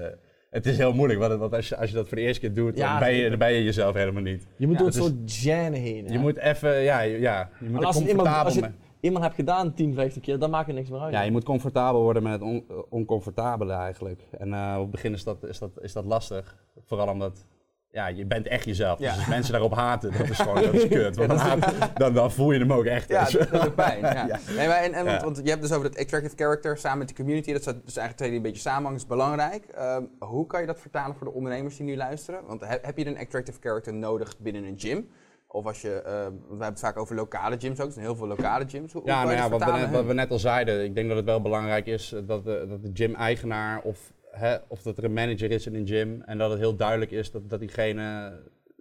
het is heel moeilijk, want, want als, je, als je dat voor de eerste keer doet, Ja, dan, ben je, dan ben je jezelf helemaal niet. Je moet Ja, door een het soort gêne heen. hè? Je moet even, ja, ja, je moet En er als, het iemand, comfortabel als je het eenmaal hebt gedaan 10, 15 keer, dan maakt het niks meer uit. Ja, je moet comfortabel worden met het on- oncomfortabele eigenlijk. En eh, op het begin is dat, is, dat, is dat lastig. Vooral omdat ja, je bent echt jezelf. Ja. Dus als mensen daarop haten, dat is gewoon dat is kut. Want dan, haat- dan, dan voel je hem ook echt. Ja, je dat, doet pijn. Ja. Nee, maar en, en, want, je hebt dus over dat attractive character samen met de community. Dat zijn dus eigenlijk twee die een beetje samenhangen, is belangrijk. Ehm, hoe kan je dat vertalen voor de ondernemers die nu luisteren? Want he- heb je een attractive character nodig binnen een gym? Of als je, eh, want we hebben het vaak over lokale gyms ook, er zijn heel veel lokale gyms. Hoe, Ja, kan nou ja, wat we, net, wat we net al zeiden, ik denk dat het wel belangrijk is eh, dat de, dat de gym-eigenaar of, hè, of dat er een manager is in een gym en dat het heel duidelijk is dat, dat diegene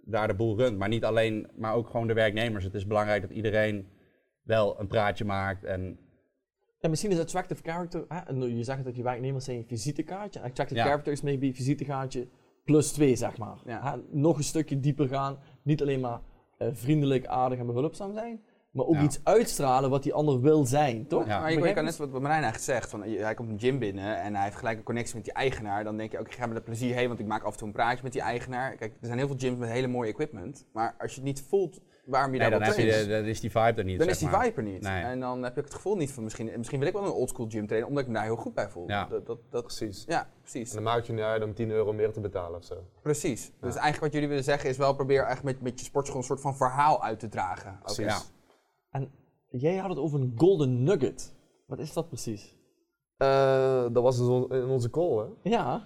daar de boel runt. Maar niet alleen, maar ook gewoon de werknemers. Het is belangrijk dat iedereen wel een praatje maakt en En misschien is attractive character, hè, je zegt dat je werknemers zijn een visitekaartje. Attractive Ja. character is maybe visitekaartje plus twee, zeg maar. Ja. Nog een stukje dieper gaan. Niet alleen maar eh, vriendelijk, aardig en behulpzaam zijn. Maar ook Ja. iets uitstralen wat die ander wil zijn, toch? Ja. Maar je, kan net wat wat Marijn eigenlijk zegt, van, hij komt een gym binnen en hij heeft gelijk een connectie met die eigenaar. Dan denk je, oké, ik ga met plezier heen, want ik maak af en toe een praatje met die eigenaar. Kijk, er zijn heel veel gyms met hele mooie equipment, maar als je het niet voelt waarom je nee, daar dan, je de, dan is die vibe er niet. dan zeg is die maar. vibe er niet. Nee. En dan heb ik het gevoel niet van, misschien, misschien wil ik wel een oldschool gym trainen, omdat ik me daar heel goed bij voel. Ja. Dat, dat, dat, Precies. ja, precies. En dan maakt je niet uit om 10 euro meer te betalen of zo. Precies. Dus eigenlijk wat jullie willen zeggen is wel probeer echt met, met je sportschool een soort van verhaal uit te dragen. Precies. En jij had het over een golden nugget. Wat is dat precies? Eh, dat was dus in onze call, hè. Ja,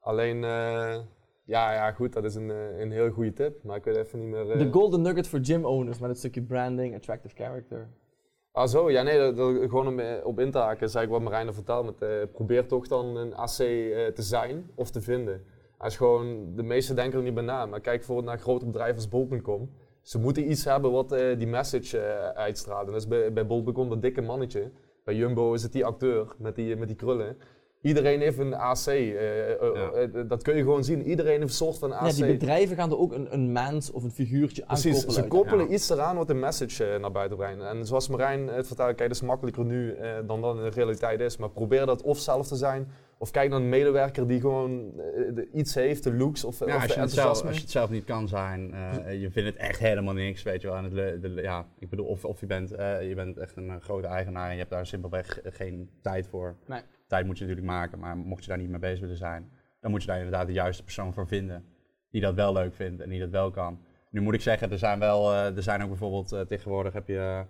Alleen, eh, ja, ja, goed, dat is een, eh, een heel goede tip, maar ik weet even niet meer... de golden nugget voor gym owners met het stukje branding, attractive character. Ah zo, ja nee, dat, dat- gewoon om op in te haken, is eigenlijk wat Marijn er. Met, eh, probeer toch dan een AC te zijn of te vinden. Als gewoon, de meesten denken er niet bij na, maar kijk bijvoorbeeld naar grote bedrijven als Bol.com. Ze moeten iets hebben wat eh, die message. En dat is bij, bij Bol.com dat dikke mannetje. Bij Jumbo is het die acteur met die, met die krullen. Iedereen heeft een AC, eh, eh, Ja. eh, dat kun je gewoon zien. Iedereen heeft een soort van AC. Ja, die bedrijven gaan er ook een, een mens of een figuurtje aan Precies, koppelen. ze koppelen Ja. iets eraan wat een message naar buiten brengt. En zoals Marijn het vertelde, kijk, dat is makkelijker nu eh, dan dat in de realiteit is. Maar probeer dat of zelf te zijn, of kijk naar een medewerker die gewoon de- iets heeft, de looks of, Ja, of als, de je het zelf, enthousiasme. als je het zelf niet kan zijn, eh, je vindt het echt helemaal niks, weet je wel. En het, de, ja, ik bedoel, of, of je, bent, eh, je bent echt een grote eigenaar en je hebt daar simpelweg geen tijd voor. Nee. Tijd moet je natuurlijk maken, maar mocht je daar niet mee bezig willen zijn, dan moet je daar inderdaad de juiste persoon voor vinden. Die dat wel leuk vindt en die dat wel kan. Nu moet ik zeggen, er zijn wel, eh, er zijn ook bijvoorbeeld, eh, tegenwoordig heb je eh,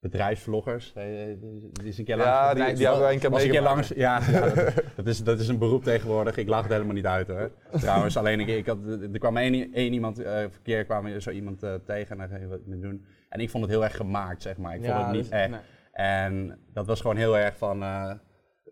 bedrijfsvloggers. Die is een keer Ja, langs- die, die hebben een keer een keer langs, ja, ja dat, dat is, dat is een beroep tegenwoordig. Ik lach het helemaal niet uit hoor. Trouwens, alleen ik, ik had, er kwam één, één iemand, eh verkeer kwam er zo iemand tegen en daar ging wat mee doen. En ik vond het heel erg gemaakt, zeg maar. Ik vond Ja, het niet dus- echt. nee. En dat was gewoon heel erg van, eh,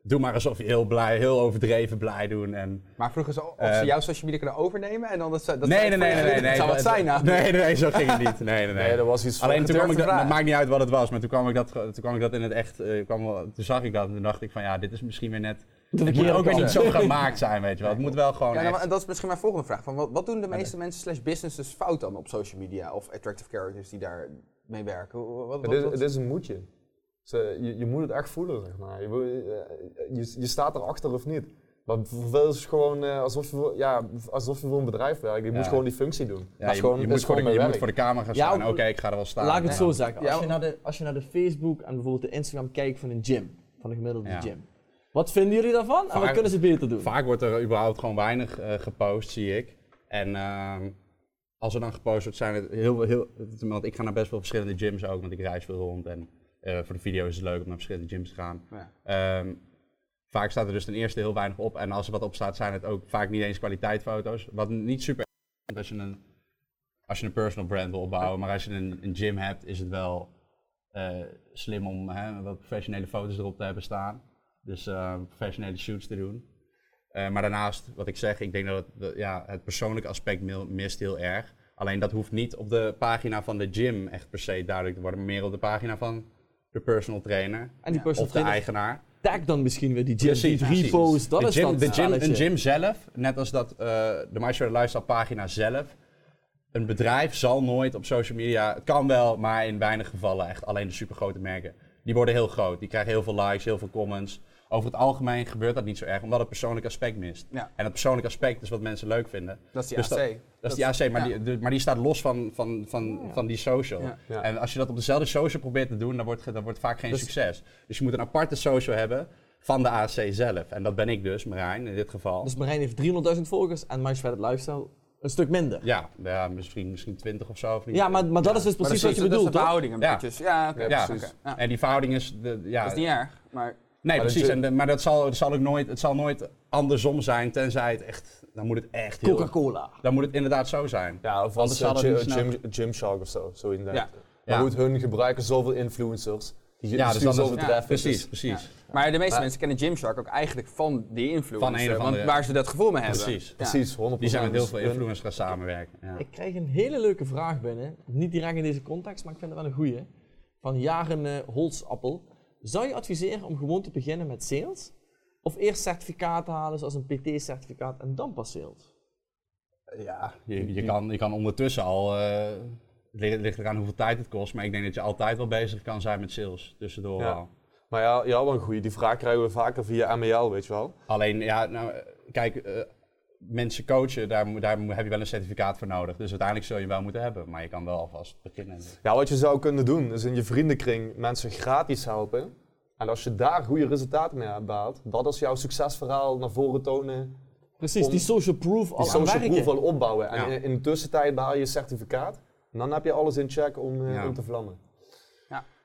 doe maar alsof je heel blij, heel overdreven blij doen. En, Maar vroegen ze of Eh, ze jouw social media kunnen overnemen en dan dat ze... Dat nee, nee, nee, nee, nee, nee. Dat zou wat zijn nou. Nee, nee, nee, zo ging het niet. Nee, nee, nee. Nee, dat was iets. Alleen toen kwam ik dat, het maakt niet uit wat het was, maar toen kwam ik dat, toen kwam ik dat in het echt, eh, kwam, wel- toen zag ik dat en toen dacht ik van ja, dit is misschien weer net, De het moet ook weer niet zo gemaakt zijn, weet je wel. Het moet wel gewoon Ja, nou, echt- dat is misschien mijn volgende vraag. Van wat, wat doen de meeste mensen slash businesses fout dan op social media of attractive characters die daar mee werken? Wat, wat, Het is, het is een moedje. Ze, je, je moet het echt voelen, zeg maar. Je, eh, je, je staat erachter of niet. Maar voor veel is het gewoon eh, alsof, je voor, ja, alsof je voor een bedrijf werkt. Je Ja. moet gewoon die functie doen. Ja, je, gewoon, je, moet voor de, gewoon je moet voor de camera gaan staan. Oké, ik ga er wel staan. Laat ik het Ja. zo zeggen. Als, Ja, je naar de, als je naar de Facebook en bijvoorbeeld de Instagram kijkt van een gym, van een gemiddelde Ja. gym. Wat vinden jullie daarvan en wat Vaak- kunnen ze beter doen? Vaak wordt er überhaupt gewoon weinig eh, gepost, zie ik. En ehm, als er dan gepost wordt, zijn het heel, heel... Want ik ga naar best wel verschillende gyms ook, want ik reis veel rond. En voor de video is het leuk om naar verschillende gyms te gaan. Ja. Ehm, vaak staat er dus ten eerste heel weinig op. En als er wat op staat, zijn het ook vaak niet eens kwaliteitfoto's. Wat niet super is als je een, als je een personal brand wil opbouwen. Maar als je een, een gym hebt, is het wel eh, slim om hè, wat professionele foto's erop te hebben staan. Dus eh, professionele shoots te doen. Eh, maar daarnaast, wat ik zeg, ik denk dat het, ja, het persoonlijke aspect mist heel erg. Alleen dat hoeft niet op de pagina van de gym echt per se duidelijk te worden, maar meer op de pagina van de personal trainer en die Ja, personal of de trainer eigenaar. tag dan misschien weer die gym, Precies, die precies. repost, dat de is gym, de gym. Een gym zelf, net als dat, eh, de Shredder Lifestyle pagina zelf, een bedrijf zal nooit op social media, het kan wel, maar in weinig gevallen echt alleen de supergrote merken. Die worden heel groot, die krijgen heel veel likes, heel veel comments. Over het algemeen gebeurt dat niet zo erg, omdat het persoonlijk aspect mist. Ja. En het persoonlijk aspect is wat mensen leuk vinden. Dat is die Dus AC. Dat is die AC, maar, ja. die, de- maar die staat los van, van, van, van die social. Ja. Ja. En als je dat op dezelfde social probeert te doen, dan wordt, dan wordt vaak geen Dus- succes. Dus je moet een aparte social hebben van de AC zelf. En dat ben ik dus, Marijn, in dit geval. Dus Marijn heeft 300.000 volgers en My Shredded Lifestyle een stuk minder. ja, ja misschien, misschien 20 of zo. Of niet. Ja, maar, maar dat is dus precies dat wat je dat is bedoelt, de verhouding een Ja. beetje. Ja, oké. Ja, oké. precies. Ja. En die verhouding is... De, ja, Dat is niet erg, maar Nee, Maar precies. dat En je- de- maar dat zal, dat zal ook nooit, het zal nooit andersom zijn, tenzij het echt... Dan moet het echt heel... Coca-Cola. Dan moet het inderdaad zo zijn. Ja, of Anders als uh, Gym, Gym, Gymshark of zo. zo in dat. Ja. Maar Ja. goed, hun gebruiken zoveel influencers. Die Ja, dus dus dat is- ja, traffic. Precies, dus- precies. Maar de meeste Maar- mensen kennen Gymshark ook eigenlijk van die influencer. Van want waar ze dat gevoel mee hebben. Precies. Ja. Precies, 100%. Die zijn met heel veel Dus influencers gaan samenwerken. Ja. Ik krijg een hele leuke vraag binnen. Niet direct in deze context, maar ik vind het wel een goeie. Van Jaren eh, Holzappel. Zou je adviseren om gewoon te beginnen met sales? Of eerst certificaten halen, zoals een PT-certificaat, en dan pas sales? Ja, je, je, kan, je kan ondertussen al, eh, het ligt, ligt eraan hoeveel tijd het kost, maar ik denk dat je altijd wel bezig kan zijn met sales, tussendoor Ja. Maar ja, ja, wel een goeie. Die vraag krijgen we vaker via ML, weet je wel. Alleen, ja, nou, kijk, eh, mensen coachen, daar, daar heb je wel een certificaat voor nodig. Dus uiteindelijk zul je wel moeten hebben, maar je kan wel alvast beginnen. Ja, wat je zou kunnen doen, is in je vriendenkring mensen gratis helpen. En als je daar goede resultaten mee behaalt, dat is jouw succesverhaal naar voren tonen. Precies, die social proof al Die social werken. proof al opbouwen. En Ja. in, de tussentijd behaal je je certificaat. En dan heb je alles in check om, eh, Ja. om te vlammen.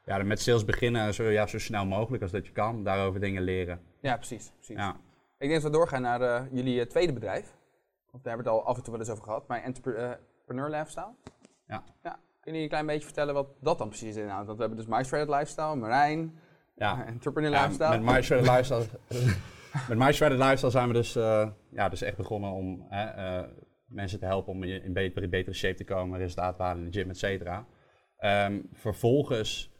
Ja, met sales beginnen zo, ja, zo snel mogelijk als dat je kan, daarover dingen leren. Ja, precies. precies. Ja. Ik denk dat we doorgaan naar eh, jullie eh, tweede bedrijf. Want daar hebben we het al af en toe wel eens over gehad. Maar Entrepreneur Lifestyle. Ja. ja. Kunnen jullie een klein beetje vertellen wat dat dan precies inhoudt? Want we hebben dus My Shredded Lifestyle, Marijn, Ja. eh, Entrepreneur Ja, Lifestyle. met My Shredded Lifestyle, met My Lifestyle zijn we dus, eh, ja, dus echt begonnen om hè, eh, mensen te helpen om in in betere, betere shape te komen, resultaten te halen in de gym, et cetera. Ehm, vervolgens,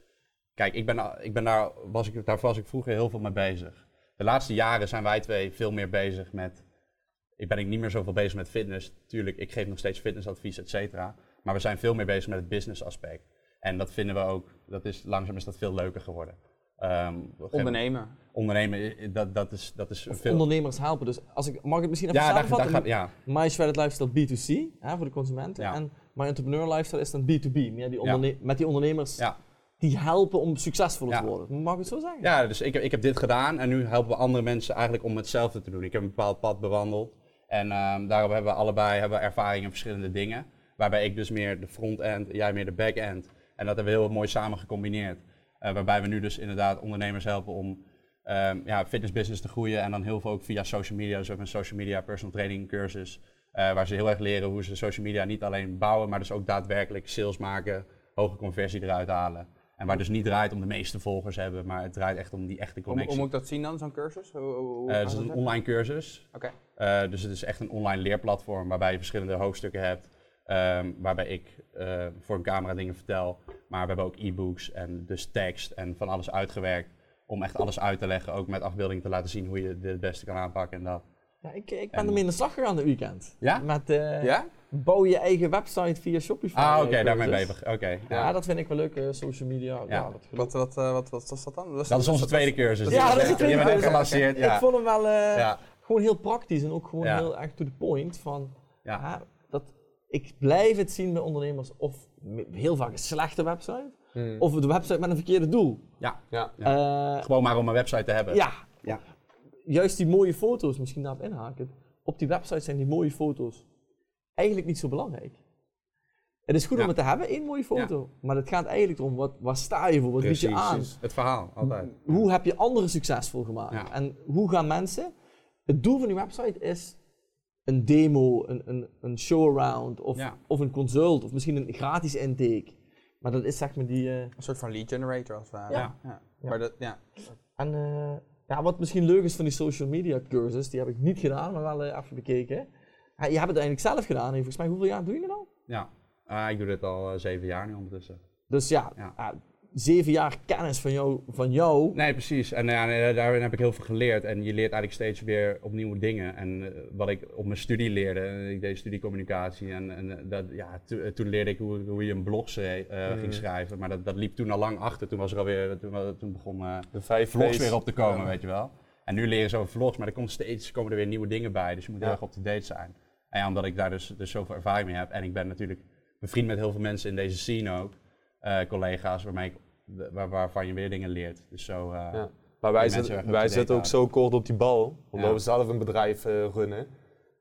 kijk, ik ben, ik ben daar, was ik, daar was ik vroeger heel veel mee bezig. De laatste jaren zijn wij twee veel meer bezig met, ik ben ik niet meer zoveel bezig met fitness. Tuurlijk, ik geef nog steeds fitnessadvies, et cetera. Maar we zijn veel meer bezig met het business aspect. En dat vinden we ook, dat is, langzaam is dat veel leuker geworden. Ehm, Ondernemen. ondernemen, eh, dat, dat is, dat is Of veel... ondernemers helpen. Dus als ik, mag ik het misschien even ja, daar, daar samenvatten? gaat, ja, My Shredded Lifestyle B2C, hè, voor de consumenten. Ja. En My Entrepreneur Lifestyle is dan B2B, meer die onderne- met die ondernemers ja. Die helpen om succesvoller Ja. te worden. Mag ik het zo zeggen? ja, dus ik, heb- ik heb dit gedaan en nu helpen we andere mensen eigenlijk om hetzelfde te doen. Ik heb een bepaald pad bewandeld en ehm, daarop hebben we allebei hebben we ervaring in verschillende dingen. Waarbij ik dus meer de front-end, jij meer de back-end. En dat hebben we heel mooi samen gecombineerd. Eh, waarbij we nu dus inderdaad ondernemers helpen om ehm ja, fitnessbusiness te groeien. En dan heel veel ook via social media. Dus hebben een social media personal training cursus. eh, waar ze heel erg leren hoe ze social media niet alleen bouwen, maar dus ook daadwerkelijk sales maken, hoge conversie eruit halen. En waar dus niet draait om de meeste volgers hebben, maar het draait echt om die echte connectie. hoe moet ik dat zien dan, zo'n cursus? Hoe, hoe, hoe Eh, gaat het is een online cursus. Oké. Eh, dus het is echt een online leerplatform waarbij je verschillende hoofdstukken hebt. ehm, waarbij ik eh, voor een camera dingen vertel. Maar we hebben ook e-books en dus tekst en van alles uitgewerkt. Om echt alles uit te leggen. Ook met afbeeldingen te laten zien hoe je dit het beste kan aanpakken en dat. Ja, ik, ik ben En- ermee in de slag gegaan dit weekend. Ja? Met, eh, Ja? Bouw je eigen website via Shopify. Ah, oké, eh, daarmee bezig. Oké. Ja, dat vind ik wel leuk, eh, social media. Ja. Ja. dat Wat, wat, eh, wat, wat was dat dan? Dat is onze tweede cursus. Ja, dat is de tweede gelanceerd. Ja. Ik vond hem wel eh, Ja. gewoon heel praktisch en ook gewoon Ja. heel erg to the point. Van, Ja. dat, ik blijf het zien bij ondernemers of heel vaak een slechte website, Hmm. of de website met een verkeerde doel. Ja. Ja. Eh, Gewoon maar om een website te hebben. ja, Ja. juist die mooie foto's, misschien daarop inhaken. Op die website zijn die mooie foto's eigenlijk niet zo belangrijk. Het is goed Ja. om het te hebben, één mooie foto. Maar het gaat eigenlijk om, wat, waar sta je voor? Wat bied je aan? precies. Het verhaal, altijd. Hoe heb je anderen succesvol gemaakt? Ja. En hoe gaan mensen... Het doel van die website is een demo, een, een, een show-around of, Ja. of een consult of misschien een gratis intake. Maar dat is zeg maar die... eh, Een soort van lead generator als het ware. Ja. ja. Ja. Maar dat, ja. En eh, ja, wat misschien leuk is van die social media cursus, die heb ik niet gedaan, maar wel eh, even bekeken. Ja, je hebt het eigenlijk zelf gedaan. En volgens mij, hoeveel jaar doe je het al? Ja. Ah, ik doe dit al eh, zeven jaar nu ondertussen. Dus ja, Ja. ja, zeven jaar kennis van jou. Van jou. Nee, precies. En ja, nee, daarin heb ik heel veel geleerd. En je leert eigenlijk steeds weer opnieuw dingen. En eh, wat ik op mijn studie leerde, eh, ik deed studiecommunicatie. En, en eh, dat, ja, to- eh, toen leerde ik hoe, hoe je een blog eh, ging schrijven. Maar dat, dat liep toen al lang achter. Toen was er alweer, toen, toen begon eh, De vijf vlogs weer op te komen, Ja. weet je wel. En nu leren ze over vlogs, maar er komt steeds komen er weer nieuwe dingen bij. Dus je moet heel erg op to date zijn. En ja, omdat ik daar dus, dus zoveel ervaring mee heb. En ik ben natuurlijk bevriend met heel veel mensen in deze scene ook. eh, collega's waarmee ik, waar, waarvan je weer dingen leert. Dus zo. eh, Ja. Maar wij, wij zitten ook zo kort op die bal, omdat we zelf een bedrijf eh, runnen.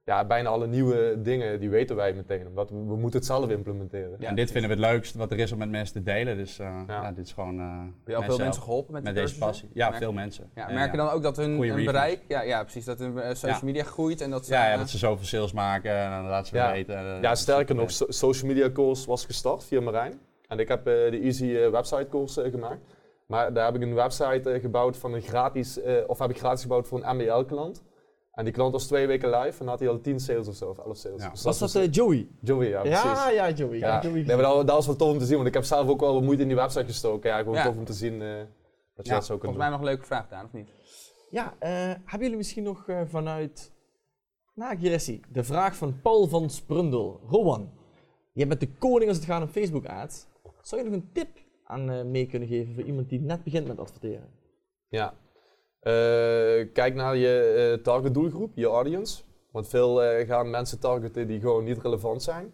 Ja, bijna alle nieuwe dingen, die weten wij meteen, omdat we, we moeten het zelf implementeren. en dit vinden we het leukst wat er is om met mensen te delen. Dus eh, Ja. ja. dit is gewoon. eh, Heb je al veel mensen geholpen met, deze passie. Ja, veel mensen. Ja, Ja, merk je ja. dan ook dat hun, bereik, ja, ja precies, dat hun eh, social Ja. media groeit en dat ze... Ja, ja, dat ze zoveel sales maken en dan laten ze Ja. weten. Ja, sterker nog, so- social media course was gestart via Marijn. En ik heb de Easy website course gemaakt. Maar daar heb ik een website gebouwd van een gratis, eh, of heb ik gratis gebouwd voor een MBL klant. En die klant was twee weken live en had hij al 10 sales of zo, of 11 sales. Ja. Dus Was dat was- eh, Joey? Joey, ja, precies. Ja, ja, Joey. Ja, Ja, Joey. nee, maar dat, dat was wel tof om te zien, want ik heb zelf ook wel wat moeite in die website gestoken. Ja, gewoon Ja. tof om te zien eh, dat je ja, dat zo kunt volgens doen. mij nog een leuke vraag, Daan, of niet? Ja, eh, hebben jullie misschien nog eh, vanuit... Nou, hier is hij. De vraag van Paul van Sprundel. Rowan, je bent de koning als het gaat om Facebook ads. Zou je nog een tip aan eh, mee kunnen geven voor iemand die net begint met adverteren? Ja. Eh, kijk naar je eh, target doelgroep, je audience. Want veel eh, gaan mensen targeten die gewoon niet relevant zijn.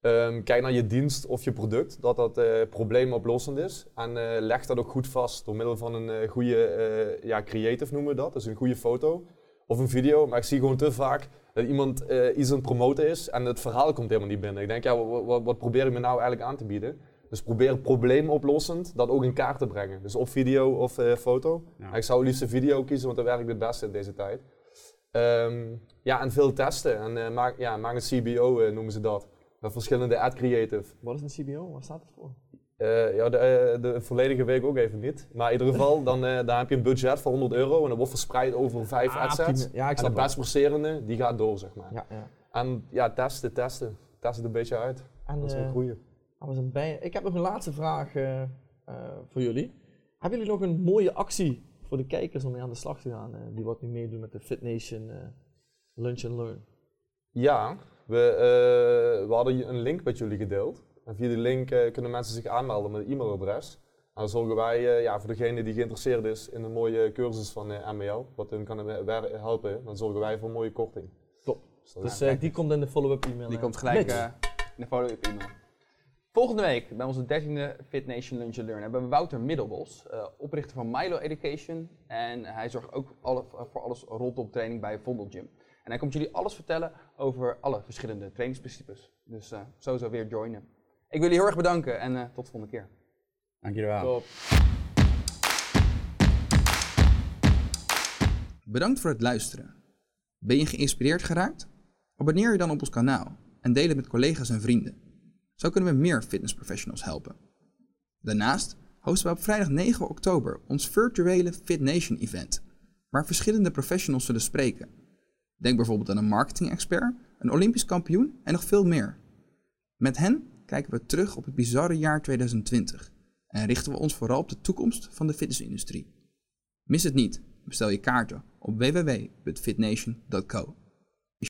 Ehm, kijk naar je dienst of je product, dat dat probleemoplossend is. En leg dat ook goed vast door middel van een goede ja, creative noemen we dat. Dus een goede foto of een video. Maar ik zie gewoon te vaak dat iemand iets aan het promoten is en het verhaal komt helemaal niet binnen. Ik denk, ja, wat, wat, wat probeer ik me nou eigenlijk aan te bieden? Dus probeer probleemoplossend dat ook in kaart te brengen. Dus op video of eh, foto. Ja. Ik zou liefst een video kiezen, want dat werkt het beste in deze tijd. Ehm, ja, en veel testen. En eh, maak, ja, maak een CBO, eh, noemen ze dat. Met verschillende ad creative. Wat is een CBO? Waar staat het voor? Eh, ja, de, de volledige week ook even niet. Maar in ieder geval, dan, eh, dan heb je een budget van 100 euro en dat wordt verspreid over vijf Ah, adsets. Ja, ik En de best presterende, die gaat door, zeg maar. Ja, ja. En ja, testen, testen. Test het een beetje uit. En, Dat is een goeie. Ik heb nog een laatste vraag eh, eh, voor jullie. Hebben jullie nog een mooie actie voor de kijkers om mee aan de slag te gaan? eh, die wat nu meedoen met de Fit Nation eh, Lunch and Learn. Ja, we, eh, we hadden een link met jullie gedeeld. En via die link eh, kunnen mensen zich aanmelden met een e-mailadres. En dan zorgen wij eh, ja, voor degene die geïnteresseerd is in een mooie cursus van eh, MBL, wat hun kan helpen, dan zorgen wij voor een mooie korting. Top. Dus die komt in de follow-up e-mail. Die komt gelijk eh, in de follow-up e-mail. Volgende week, bij onze 13e Fit Nation Lunch and Learn, hebben we Wouter Middelbos, eh, oprichter van Milo Education. En hij zorgt ook alle, voor alles rondom training bij Vondel Gym. En hij komt jullie alles vertellen over alle verschillende trainingsprincipes. Dus eh, sowieso weer joinen. Ik wil jullie heel erg bedanken en eh, tot de volgende keer. Dank jullie wel. Top. Bedankt voor het luisteren. Ben je geïnspireerd geraakt? Abonneer je dan op ons kanaal en deel het met collega's en vrienden. Zo kunnen we meer fitnessprofessionals helpen. Daarnaast hosten we op vrijdag 9 oktober ons virtuele Fit Nation event, waar verschillende professionals zullen spreken. Denk bijvoorbeeld aan een marketing-expert, een Olympisch kampioen en nog veel meer. Met hen kijken we terug op het bizarre jaar 2020 en richten we ons vooral op de toekomst van de fitnessindustrie. Mis het niet. Bestel je kaarten op www.fitnation.co.